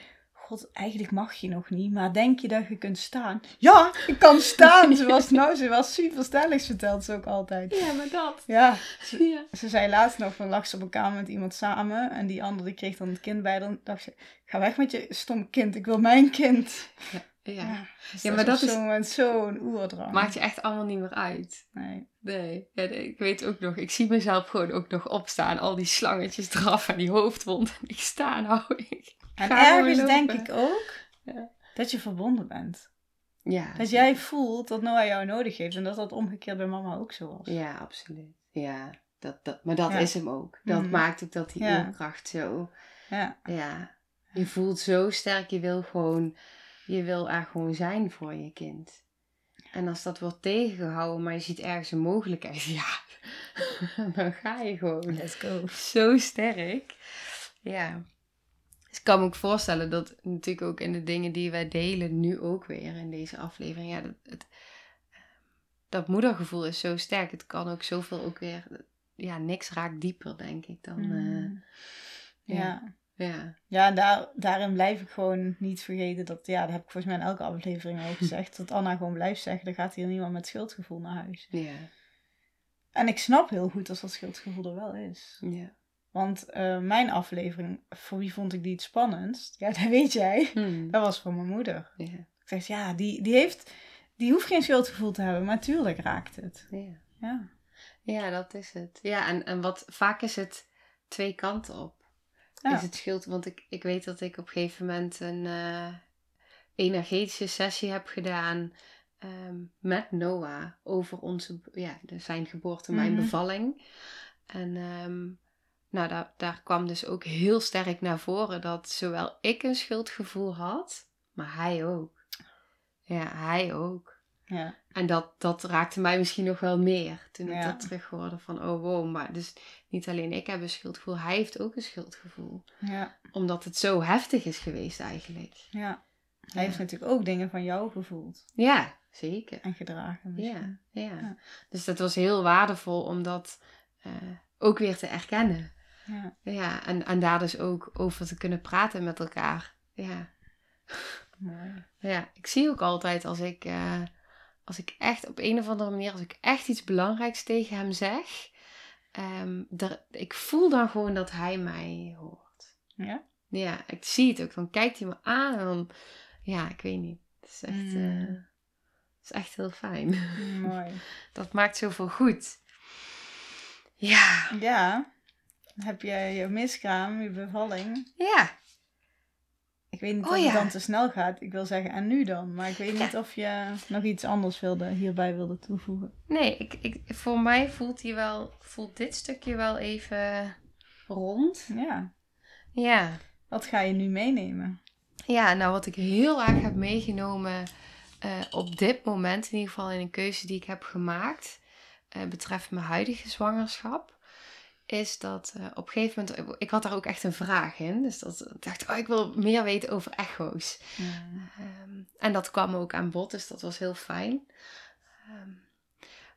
god, eigenlijk mag je nog niet. Maar denk je dat je kunt staan? Ja, ik kan staan. ze was, nou, ze was super stellig, vertelt ze ook altijd. Ja, maar dat. Ja, Ja. ze zei laatst nog, van lag ze op een kamer met iemand samen. En die andere die kreeg dan het kind bij. Dan dacht ze, ga weg met je stom kind. Ik wil mijn kind. ja. dus Ja, maar dat dat is zo'n moment zo'n oerdrang. Maakt je echt allemaal niet meer uit. Nee. Nee. Ja, nee, ik weet ook nog, ik zie mezelf gewoon ook nog opstaan. Al die slangetjes eraf en die hoofdwond. En ik sta nou. Ik En ergens denk ik ook Ja. dat je verbonden bent. Ja. Dat jij voelt dat Noah jou nodig heeft. En dat dat omgekeerd bij mama ook zo was. Ja, absoluut. Ja. Dat, dat, maar dat Ja. is hem ook. Dat Mhm. maakt ook dat die Ja. oerkracht zo... Ja. Ja. Je voelt zo sterk. Je wil gewoon... Je wil er gewoon zijn voor je kind. En als dat wordt tegengehouden, maar je ziet ergens een mogelijkheid, ja, dan ga je gewoon. Let's go. Zo sterk. Ja. Dus ik kan me ook voorstellen dat natuurlijk ook in de dingen die wij delen, nu ook weer in deze aflevering, ja, dat, het, dat moedergevoel is zo sterk. Het kan ook zoveel ook weer, ja, niks raakt dieper, denk ik, dan. eh, Mm. ja. ja. ja. Ja, en daar, daarin blijf ik gewoon niet vergeten dat, ja, dat heb ik volgens mij in elke aflevering ook gezegd, dat Anna gewoon blijft zeggen, er gaat hier niemand met schuldgevoel naar huis. Ja. En ik snap heel goed als dat schuldgevoel er wel is. Ja. Want eh, mijn aflevering, voor wie vond ik die het spannendst? Ja, dat weet jij. Hm. Dat was voor mijn moeder. Ja. Ik zeg, ja, die, die heeft, die hoeft geen schuldgevoel te hebben, maar tuurlijk raakt het. Ja. Ja. Ja, dat is het. Ja, en, en wat vaak is het twee kanten op. Ja. Is het schuld, want ik, ik weet dat ik op een gegeven moment een eh, energetische sessie heb gedaan ehm, met Noah over onze, ja, de- zijn geboorte, mijn Mhm. bevalling. En ehm, nou, daar, daar kwam dus ook heel sterk naar voren dat zowel ik een schuldgevoel had, maar hij ook. Ja, hij ook. Ja. En dat, dat raakte mij misschien nog wel meer toen ik Ja. dat terug hoorde van oh wow, maar dus niet alleen ik heb een schuldgevoel, hij heeft ook een schuldgevoel. Ja. Omdat het zo heftig is geweest eigenlijk. ja. Hij heeft natuurlijk ook dingen van jou gevoeld Ja, zeker. en gedragen. Ja, misschien. ja. Ja. Dus dat was heel waardevol om dat eh, ook weer te erkennen. Ja. Ja, en, en daar dus ook over te kunnen praten met elkaar. Ja. Mooi. Ja, ik zie ook altijd als ik, eh, als ik echt op een of andere manier, als ik echt iets belangrijks tegen hem zeg, er- ik voel dan gewoon dat hij mij hoort. Ja? Ja, ik zie het ook. Dan kijkt hij me aan en dan, ja, ik weet niet. Het is echt, Mm. eh, het is echt heel fijn. Mooi. Dat maakt zoveel goed. Ja, Ja, heb je je miskraam, je bevalling. ja. Ik weet niet Oh of ja. het dan te snel gaat. Ik wil zeggen, en nu dan? Maar ik weet Ja. niet of je nog iets anders wilde, hierbij wilde toevoegen. Nee, ik, ik, voor mij voelt, hij wel, voelt dit stukje wel even rond. Ja, Ja. wat ga je nu meenemen? Ja, nou wat ik heel erg heb meegenomen eh, op dit moment, in ieder geval in een keuze die ik heb gemaakt, eh, betreft mijn huidige zwangerschap, is dat eh, op een gegeven moment, ik had daar ook echt een vraag in, dus dat ik dacht, oh, ik wil meer weten over echo's. Ehm, en dat kwam ook aan bod, dus dat was heel fijn. Ehm,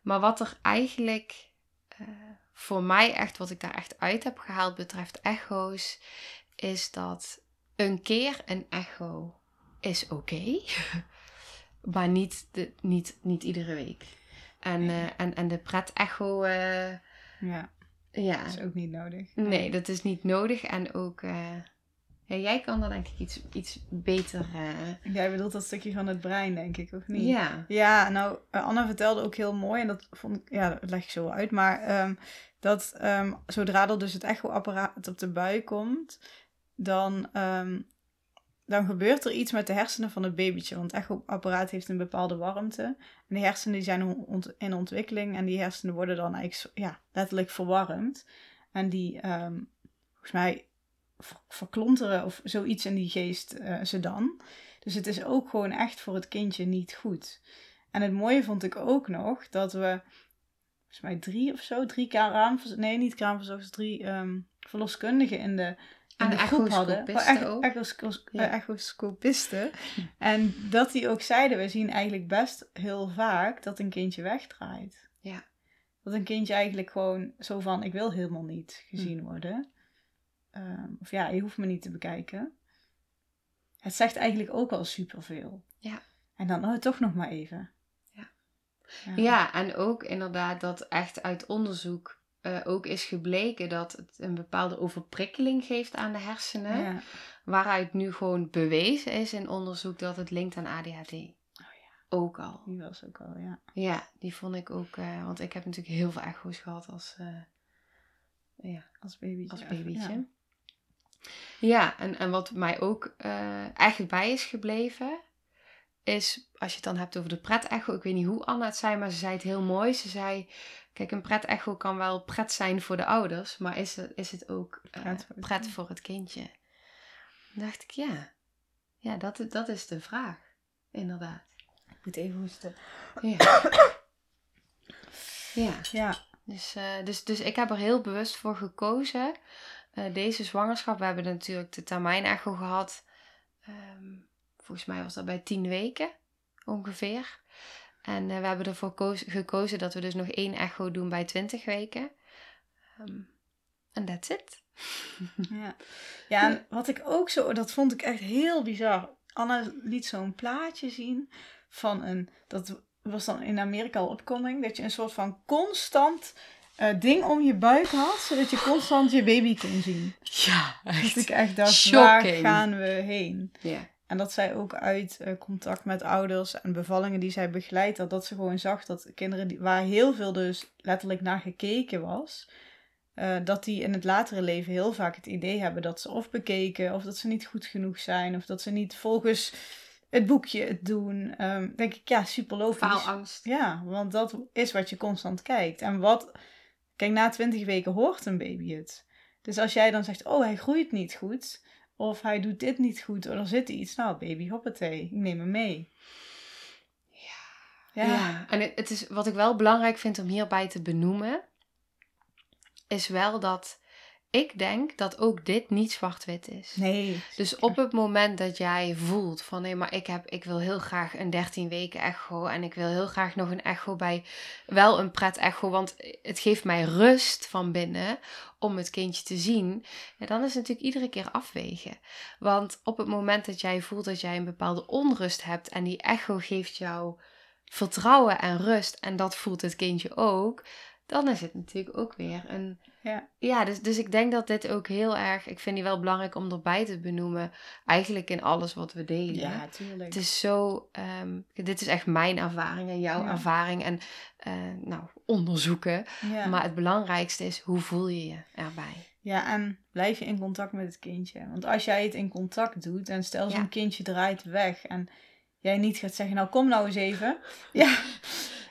maar wat er eigenlijk eh, voor mij echt, wat ik daar echt uit heb gehaald betreft echo's, is dat een keer een echo is oké, maar niet, de, niet, niet iedere week. En, eh, en, en de pret-echo, eh, Ja, ja, dat is ook niet nodig. nee, dat is niet nodig. En ook, eh, ja, jij kan daar denk ik iets, iets beter. eh, Jij bedoelt dat stukje van het brein, denk ik, of niet? ja. Ja, nou, eh, Anna vertelde ook heel mooi, en dat vond ik, ja, dat leg ik zo uit, maar ehm, dat ehm, zodra er dus het echoapparaat op de buik komt, dan, ehm, dan gebeurt er iets met de hersenen van het babytje. Want het echoapparaat heeft een bepaalde warmte. En die hersenen die zijn in ontwikkeling en die hersenen worden dan eigenlijk ja, letterlijk verwarmd. En die, ehm, volgens mij, ver- verklonteren of zoiets in die geest eh, ze dan. Dus het is ook gewoon echt voor het kindje niet goed. En het mooie vond ik ook nog dat we, volgens mij drie of zo, drie kraamverzorgers, nee niet kraamverzorgers, drie ehm, verloskundigen in de, in En de groep hadden. echoscopisten en dat die ook zeiden, we zien eigenlijk best heel vaak dat een kindje wegdraait. Ja. Dat een kindje eigenlijk gewoon zo van, ik wil helemaal niet Hm. gezien worden. Ehm, of ja, je hoeft me niet te bekijken. Het zegt eigenlijk ook al superveel. Ja. En dan, oh, toch nog maar even. Ja. Ja. Ja, en ook inderdaad dat echt uit onderzoek eh, ook is gebleken dat het een bepaalde overprikkeling geeft aan de hersenen. Ja. Waaruit nu gewoon bewezen is in onderzoek dat het linkt aan ADHD. Oh Ook al. Die was ook al, ja. Ja, die vond ik ook. eh, want ik heb natuurlijk heel veel echo's gehad als, eh, ja, Als babytje. als Ja. babytje. Ja, en, en wat mij ook eigenlijk bij is gebleven, is als je het dan hebt over de pret-echo. Ik weet niet hoe Anna het zei, maar ze zei het heel mooi. Ze zei, kijk, een pret-echo kan wel pret zijn voor de ouders, maar is het, is het ook eh, Pret voor het pret kind. voor het kindje? Dan dacht ik, ja, ja dat, dat is de vraag, inderdaad. Ik moet even hoesten. Ja. ja. Ja. Dus, eh, dus, dus ik heb er heel bewust voor gekozen. Eh, deze zwangerschap, we hebben natuurlijk de termijn echo gehad. Ehm, volgens mij was dat bij tien weken ongeveer. En eh, we hebben ervoor koos- gekozen dat we dus nog één echo doen bij 20 weken. Ehm, En that's it. Ja. ja, en wat ik ook zo, dat vond ik echt heel bizar. Anna liet zo'n plaatje zien van een, dat was dan in Amerika al opkoming, dat je een soort van constant eh, ding om je buik had, zodat je constant je baby kon zien. Ja, Dat ik echt dacht, waar gaan we heen? Ja. En dat zij ook uit eh, contact met ouders en bevallingen die zij begeleidt had, dat ze gewoon zag dat kinderen die, waar heel veel dus letterlijk naar gekeken was, eh, dat die in het latere leven heel vaak het idee hebben dat ze of bekeken, of dat ze niet goed genoeg zijn, of dat ze niet volgens het boekje het doen. Ehm, denk ik, ja, super logisch. Faalangst. Ja, want dat is wat je constant kijkt. En wat, kijk, na twintig weken hoort een baby het. Dus als jij dan zegt, oh, hij groeit niet goed, of hij doet dit niet goed, of er zit iets, nou, baby, hoppatee, ik neem hem mee. Ja. Ja, en het, is, wat ik wel belangrijk vind om hierbij te benoemen, is wel dat ik denk dat ook dit niet zwart-wit is. nee. Dus op het moment dat jij voelt van nee, maar ik, heb, ik wil heel graag een 13 weken echo en ik wil heel graag nog een echo bij, wel een pret echo, want het geeft mij rust van binnen om het kindje te zien. Ja, dan is het natuurlijk iedere keer afwegen. Want op het moment dat jij voelt dat jij een bepaalde onrust hebt en die echo geeft jou vertrouwen en rust en dat voelt het kindje ook, dan is het natuurlijk ook weer een Ja. Ja, dus, dus ik denk dat dit ook heel erg... Ik vind die wel belangrijk om erbij te benoemen. Eigenlijk in alles wat we delen. Ja, tuurlijk. Het is zo... ehm, dit is echt mijn ervaring en jouw Ja. ervaring. En eh, nou, onderzoeken. ja. Maar het belangrijkste is, hoe voel je je erbij? ja, en blijf je in contact met het kindje. Want als jij het in contact doet en stel zo'n Ja. kindje draait weg en jij niet gaat zeggen, nou kom nou eens even. ja,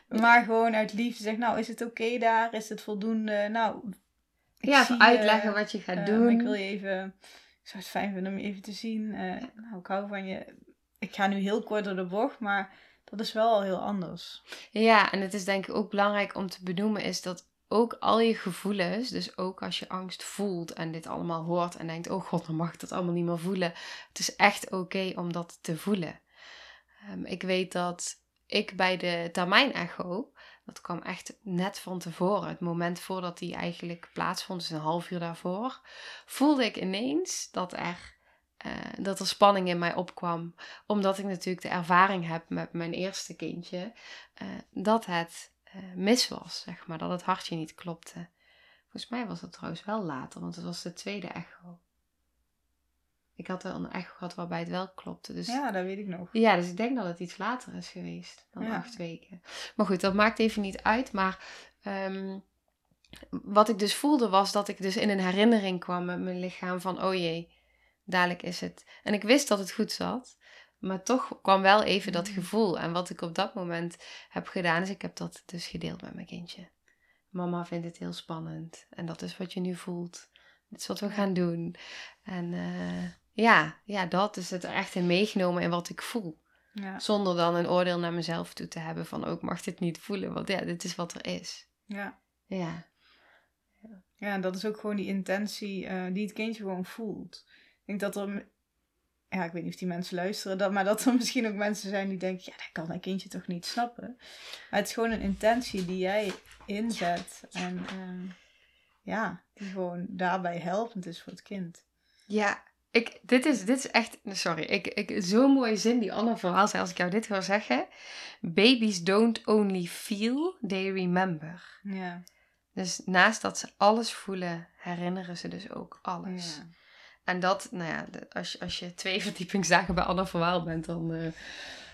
maar gewoon uit liefde zegt, nou is het oké daar? Is het voldoende? Nou, ik ja, zie even uitleggen wat je gaat eh, doen. Ik wil je even, ik zou het fijn vinden om je even te zien. Eh, nou, ik hou van je. Ik ga nu heel kort door de bocht, maar dat is wel al heel anders. Ja, en het is denk ik ook belangrijk om te benoemen is dat ook al je gevoelens, dus ook als je angst voelt en dit allemaal hoort en denkt, oh god, dan mag ik dat allemaal niet meer voelen. Het is echt oké om dat te voelen. Ehm, ik weet dat ik bij de termijnecho, dat kwam echt net van tevoren, het moment voordat die eigenlijk plaatsvond, dus een half uur daarvoor, voelde ik ineens dat er, eh, dat er spanning in mij opkwam. Omdat ik natuurlijk de ervaring heb met mijn eerste kindje, eh, dat het eh, mis was, zeg maar, dat het hartje niet klopte. Volgens mij was dat trouwens wel later, want het was de tweede echo. Ik had wel een echo gehad waarbij het wel klopte. Dus Ja, dat weet ik nog. ja, dus ik denk dat het iets later is geweest dan Ja. acht weken. Maar goed, dat maakt even niet uit. Maar ehm, wat ik dus voelde was dat ik dus in een herinnering kwam met mijn lichaam van, oh jee, dadelijk is het. En ik wist dat het goed zat. Maar toch kwam wel even dat Mm. gevoel. En wat ik op dat moment heb gedaan, is ik heb dat dus gedeeld met mijn kindje. Mama vindt het heel spannend. En dat is wat je nu voelt. Dit is wat we gaan doen. En eh, ja, ja, dat is het er echt in meegenomen in wat ik voel. Ja, Zonder dan een oordeel naar mezelf toe te hebben van, ook ik mag dit niet voelen. Want ja, dit is wat er is. ja. Ja, ja, en dat is ook gewoon die intentie eh, die het kindje gewoon voelt. Ik denk dat er, ja, ik weet niet of die mensen luisteren, dat, maar dat er misschien ook mensen zijn die denken, ja, dat kan een kindje toch niet snappen. Maar het is gewoon een intentie die jij inzet en ehm, ja, die gewoon daarbij helpend is voor het kind. ja ik, dit, is, dit is echt, sorry, ik, ik, zo'n mooie zin die Anne vooral zei als ik jou dit hoor zeggen. Babies don't only feel, they remember. Ja, Dus naast dat ze alles voelen, herinneren ze dus ook alles. ja. En dat, nou ja, als, je- als je twee verdiepingsdagen bij Anne Verwaal bent, dan, eh,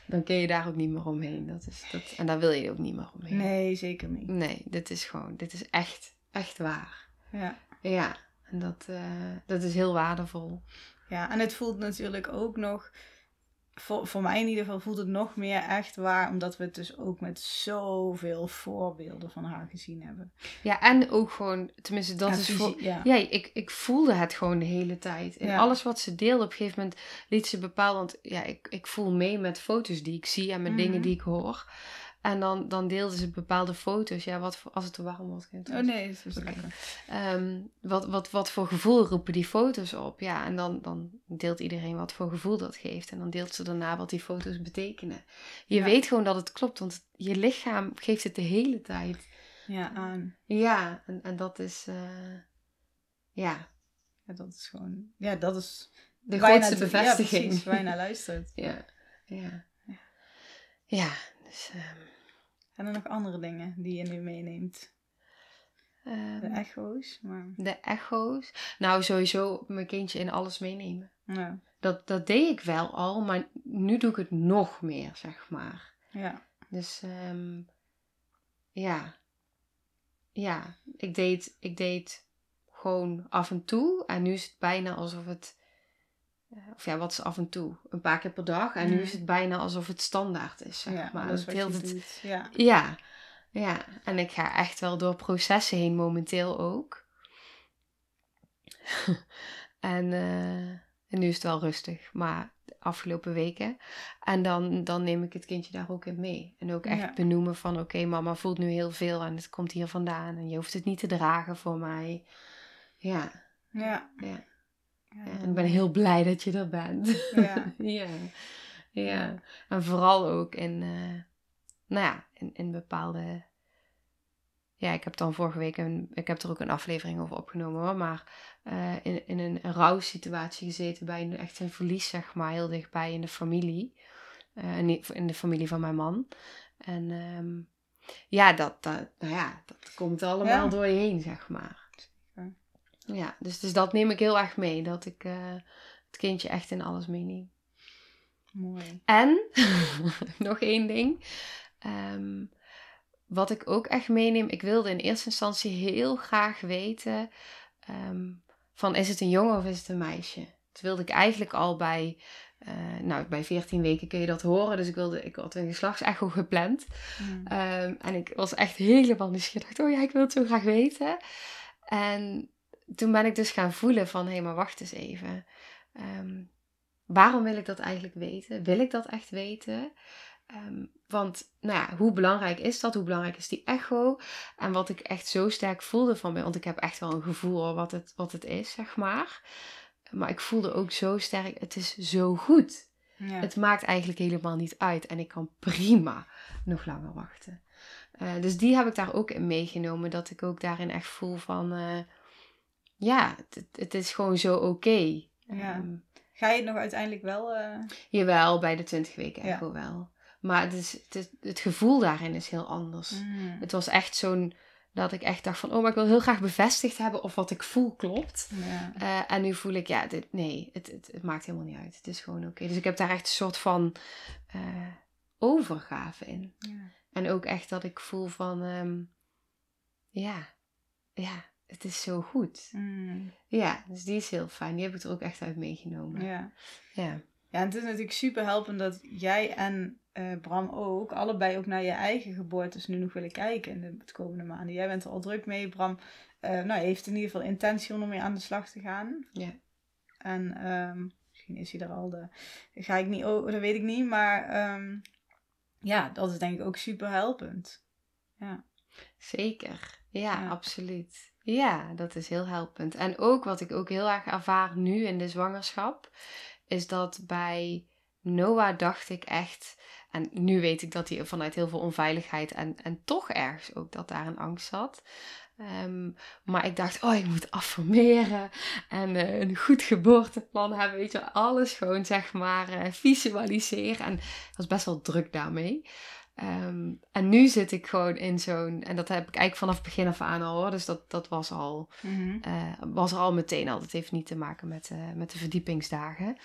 dan kun je daar ook niet meer omheen. Dat is, dat, en daar wil je ook niet meer omheen. Nee, zeker niet. Nee, dit is gewoon, dit is echt, echt waar. Ja. Ja, en dat, eh, dat is heel waardevol. Ja, en het voelt natuurlijk ook nog, voor, voor mij in ieder geval voelt het nog meer echt waar, omdat we het dus ook met zoveel voorbeelden van haar gezien hebben. Ja, en ook gewoon, tenminste, dat is voor. Ja. Ja, ik, ik voelde het gewoon de hele tijd. In Ja. alles wat ze deelde, op een gegeven moment liet ze bepaald. Want ja, ik, ik voel mee met foto's die ik zie en met Mhm. dingen die ik hoor. En dan, dan deelde ze bepaalde foto's. Ja, wat voor, als het te warm wordt. Oh nee, is lekker. Ehm, wat, wat, wat voor gevoel roepen die foto's op? Ja, en dan, dan deelt iedereen wat voor gevoel dat geeft. En dan deelt ze daarna wat die foto's betekenen. Je Ja. weet gewoon dat het klopt, want je lichaam geeft het de hele tijd. Ja, aan. Ja, en, en dat is, eh, ja, Ja, dat is gewoon, ja, dat is de grootste bevestiging. Ja, precies, waar je naar luistert. ja, ja. Ja, dus... ehm, En dan nog andere dingen die je nu meeneemt. ehm, De echo's, maar de echo's. Nou, sowieso mijn kindje in alles meenemen. ja, Dat, dat deed ik wel al, maar nu doe ik het nog meer, zeg maar. ja, Dus ehm, ja. Ja, ik deed, ik deed gewoon af en toe. En nu is het bijna alsof het. Of ja, wat is af en toe? Een paar keer per dag. En nu Mhm. is het bijna alsof het standaard is, zeg ja, maar. dat is Het heel. Ja, ja, ja. En ik ga echt wel door processen heen momenteel ook. en, eh, en nu is het wel rustig, maar de afgelopen weken. En dan, dan neem ik het kindje daar ook in mee. En ook echt Ja. benoemen van, oké, mama voelt nu heel veel en het komt hier vandaan. En je hoeft het niet te dragen voor mij. Ja, ja. ja. En ik ben heel blij dat je er bent. Ja. ja. ja. En vooral ook in, eh, nou ja, in, in bepaalde. Ja, ik heb dan vorige week een, ik heb er ook een aflevering over opgenomen hoor, maar eh, in, in een rouwsituatie gezeten bij een, echt een verlies, zeg maar, heel dichtbij in de familie. Eh, in, de familie van mijn man. En ehm, ja, dat, dat, nou ja, dat komt allemaal Ja. door je heen, zeg maar. Ja, dus, dus dat neem ik heel erg mee. Dat ik eh, het kindje echt in alles meeneem. Mooi. En, nog één ding. Ehm, wat ik ook echt meeneem. Ik wilde in eerste instantie heel graag weten... ehm, van is het een jongen of is het een meisje? Dat wilde ik eigenlijk al bij... eh, nou, bij 14 weken kun je dat horen. Dus ik, wilde, ik had een geslachtsecho gepland. Mm. En ik was echt helemaal nieuwsgierig. Oh ja, ik wil het zo graag weten. En toen ben ik dus gaan voelen van, hé, hey, maar wacht eens even. Ehm, waarom wil ik dat eigenlijk weten? Wil ik dat echt weten? Ehm, want, nou ja, hoe belangrijk is dat? Hoe belangrijk is die echo? En wat ik echt zo sterk voelde van mij, want ik heb echt wel een gevoel wat het, wat het is, zeg maar. Maar ik voelde ook zo sterk, het is zo goed. Ja. Het maakt eigenlijk helemaal niet uit. En ik kan prima nog langer wachten. Eh, dus die heb ik daar ook in meegenomen. Dat ik ook daarin echt voel van... eh, ja, het, het is gewoon zo oké. Ja. Ehm, Ga je het nog uiteindelijk wel... eh, jawel, bij de 20 weken Ja. echo wel. Maar het, is, het, is- het gevoel daarin is heel anders. mm, Het was echt zo'n... Dat ik echt dacht van... Oh, maar ik wil heel graag bevestigd hebben of wat ik voel klopt. ja. Eh, en nu voel ik, ja, dit, nee, het, het, het maakt helemaal niet uit. Het is gewoon oké. Dus ik heb daar echt een soort van eh, overgave in. Ja. En ook echt dat ik voel van, ehm, ja, ja, het is zo goed. Mm, Ja, dus die is heel fijn. Die heb ik er ook echt uit meegenomen. ja. Ja, Ja, en het is natuurlijk super helpend dat jij en eh, Bram ook allebei ook naar je eigen geboortes nu nog willen kijken in de komende maanden. Jij bent er al druk mee. Bram eh, nou, heeft in ieder geval intentie om ermee aan de slag te gaan. ja. En ehm, misschien is hij er al. De, ga ik niet, oh, dat weet ik niet. Maar ehm, ja, dat is denk ik ook super helpend. Ja. zeker. Ja, Ja. absoluut. Ja, dat is heel helpend. En ook wat ik ook heel erg ervaar nu in de zwangerschap, is dat bij Noah dacht ik echt, en nu weet ik dat hij vanuit heel veel onveiligheid en, en toch ergens ook dat daar een angst zat. Ehm, maar ik dacht, oh, ik moet affirmeren en eh, een goed geboorteplan hebben, weet je, alles gewoon zeg maar eh, visualiseren. En ik was best wel druk daarmee. Ehm, en nu zit ik gewoon in zo'n, en dat heb ik eigenlijk vanaf begin af aan al hoor, dus dat, dat was al Mhm. eh, was er al meteen al. Dat heeft niet te maken met, eh, met de verdiepingsdagen.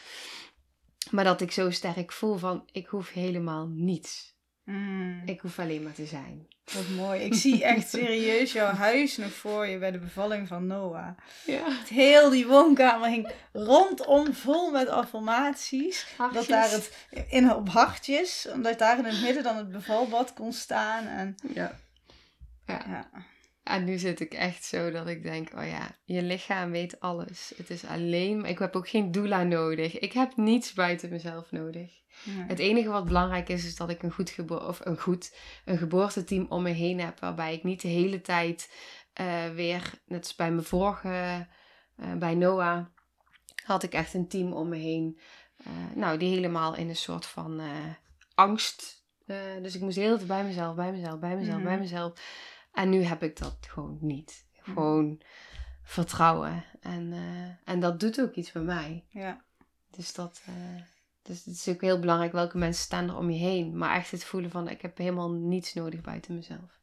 Maar dat ik zo sterk voel van, ik hoef helemaal niets. Mm, Ik hoef alleen maar te zijn. Wat mooi. Ik zie echt serieus jouw huis nog voor je bij de bevalling van Noah. Ja. Heel die woonkamer hing rondom vol met affirmaties. Dat daar het in op hartjes, omdat daar in het midden dan het bevalbad kon staan. En Ja. ja. ja, En nu zit ik echt zo dat ik denk, oh ja, je lichaam weet alles. Het is alleen, ik heb ook geen doula nodig. Ik heb niets buiten mezelf nodig. Ja. Het enige wat belangrijk is, is dat ik een goed, gebo of een goed een geboorteteam om me heen heb. Waarbij ik niet de hele tijd eh, weer, net als bij mijn vorige, eh, bij Noah, had ik echt een team om me heen. eh, nou, die helemaal in een soort van angst. dus ik moest hele tijd bij mezelf, bij mezelf, bij mezelf, bij Mhm. mezelf. En nu heb ik dat gewoon niet. Mhm. Gewoon vertrouwen. En, en dat doet ook iets bij mij. ja. Dus dat. Dus het is ook heel belangrijk welke mensen staan er om je heen. Maar echt het voelen van ik heb helemaal niets nodig buiten mezelf.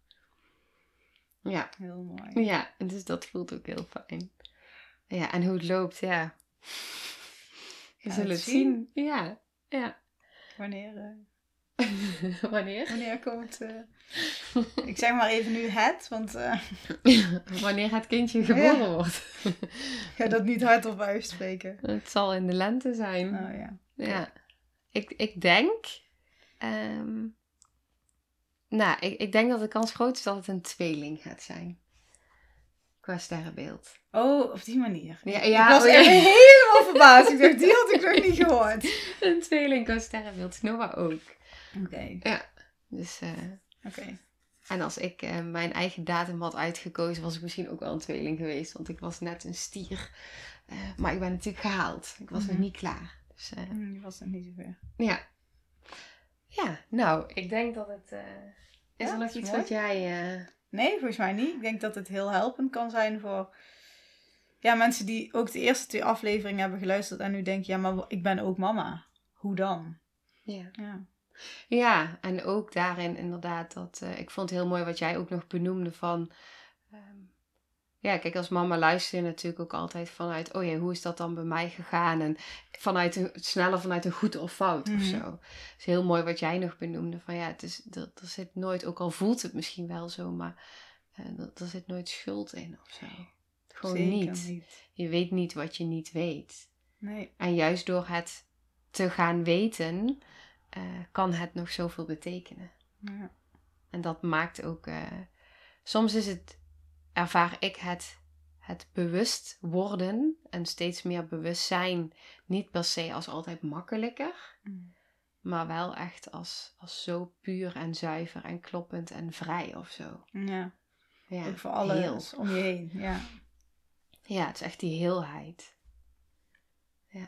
Ja, heel mooi. ja, en dus dat voelt ook heel fijn. Ja, en hoe het loopt, ja. We het het zien. Ja, ja. Wanneer, eh, Wanneer? wanneer komt... eh, ik zeg maar even nu het, want eh, Wanneer het kindje geboren wordt. ik ga dat niet hardop uitspreken. het zal in de lente zijn. Oh ja. Ja, ik, ik denk. ehm, nou, ik, ik denk dat de kans groot is dat het een tweeling gaat zijn. Qua sterrenbeeld. Oh, op die manier. Ja, ik ja, was oh ja. helemaal verbaasd. Ik dacht, die had ik nog niet gehoord. Een tweeling qua sterrenbeeld. Noah ook. Oké, Dus, eh, oké. en als ik eh, mijn eigen datum had uitgekozen, was ik misschien ook wel een tweeling geweest. Want ik was net een stier. Eh, maar ik ben natuurlijk gehaald. Ik was nog Mhm. niet klaar. Dus eh, Hm, Die was nog niet zover. ja. Ja, nou, ik denk dat het... eh, is Ja, er nog iets mooi. wat jij... eh, Nee, volgens mij niet. Ik denk dat het heel helpend kan zijn voor ja, mensen die ook de eerste twee afleveringen hebben geluisterd en nu denken, ja, maar ik ben ook mama. Hoe dan? ja. Ja. Ja, en ook daarin inderdaad dat... ik vond het heel mooi wat jij ook nog benoemde van... ja, kijk, als mama luister je natuurlijk ook altijd vanuit, oh ja, hoe is dat dan bij mij gegaan? En vanuit een, sneller vanuit een goed of fout of Mhm. zo. Het is heel mooi wat jij nog benoemde. Van ja, het is, er, er zit nooit, ook al voelt het misschien wel zo, maar eh, er, er zit nooit schuld in of zo. Gewoon niet. Je weet niet wat je niet weet. Nee. En juist door het te gaan weten, eh, kan het nog zoveel betekenen. Ja. En dat maakt ook. eh, soms is het, ervaar ik het, het bewust worden en steeds meer bewustzijn niet per se als altijd makkelijker, Mm. maar wel echt als, als zo puur en zuiver en kloppend en vrij of zo. Ja. Ja, Ook voor alles heel. om je heen. Ja. Ja, het is echt die heelheid.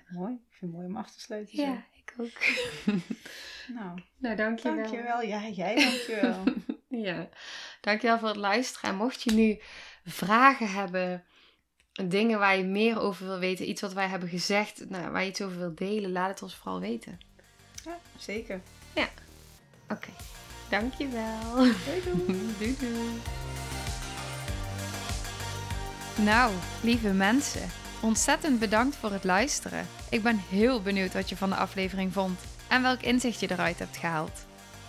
Mooi. Ik vind het mooi om af te sluiten. zo. ik ook. Nou, nou, dankjewel. dankjewel. Ja, jij dankjewel. Ja, dankjewel voor het luisteren. En mocht je nu vragen hebben, dingen waar je meer over wil weten, iets wat wij hebben gezegd, nou, waar je iets over wilt delen, laat het ons vooral weten. ja, zeker. Oké, dankjewel. Doei doei. doei doei. Nou, lieve mensen, ontzettend bedankt voor het luisteren. Ik ben heel benieuwd wat je van de aflevering vond en welk inzicht je eruit hebt gehaald.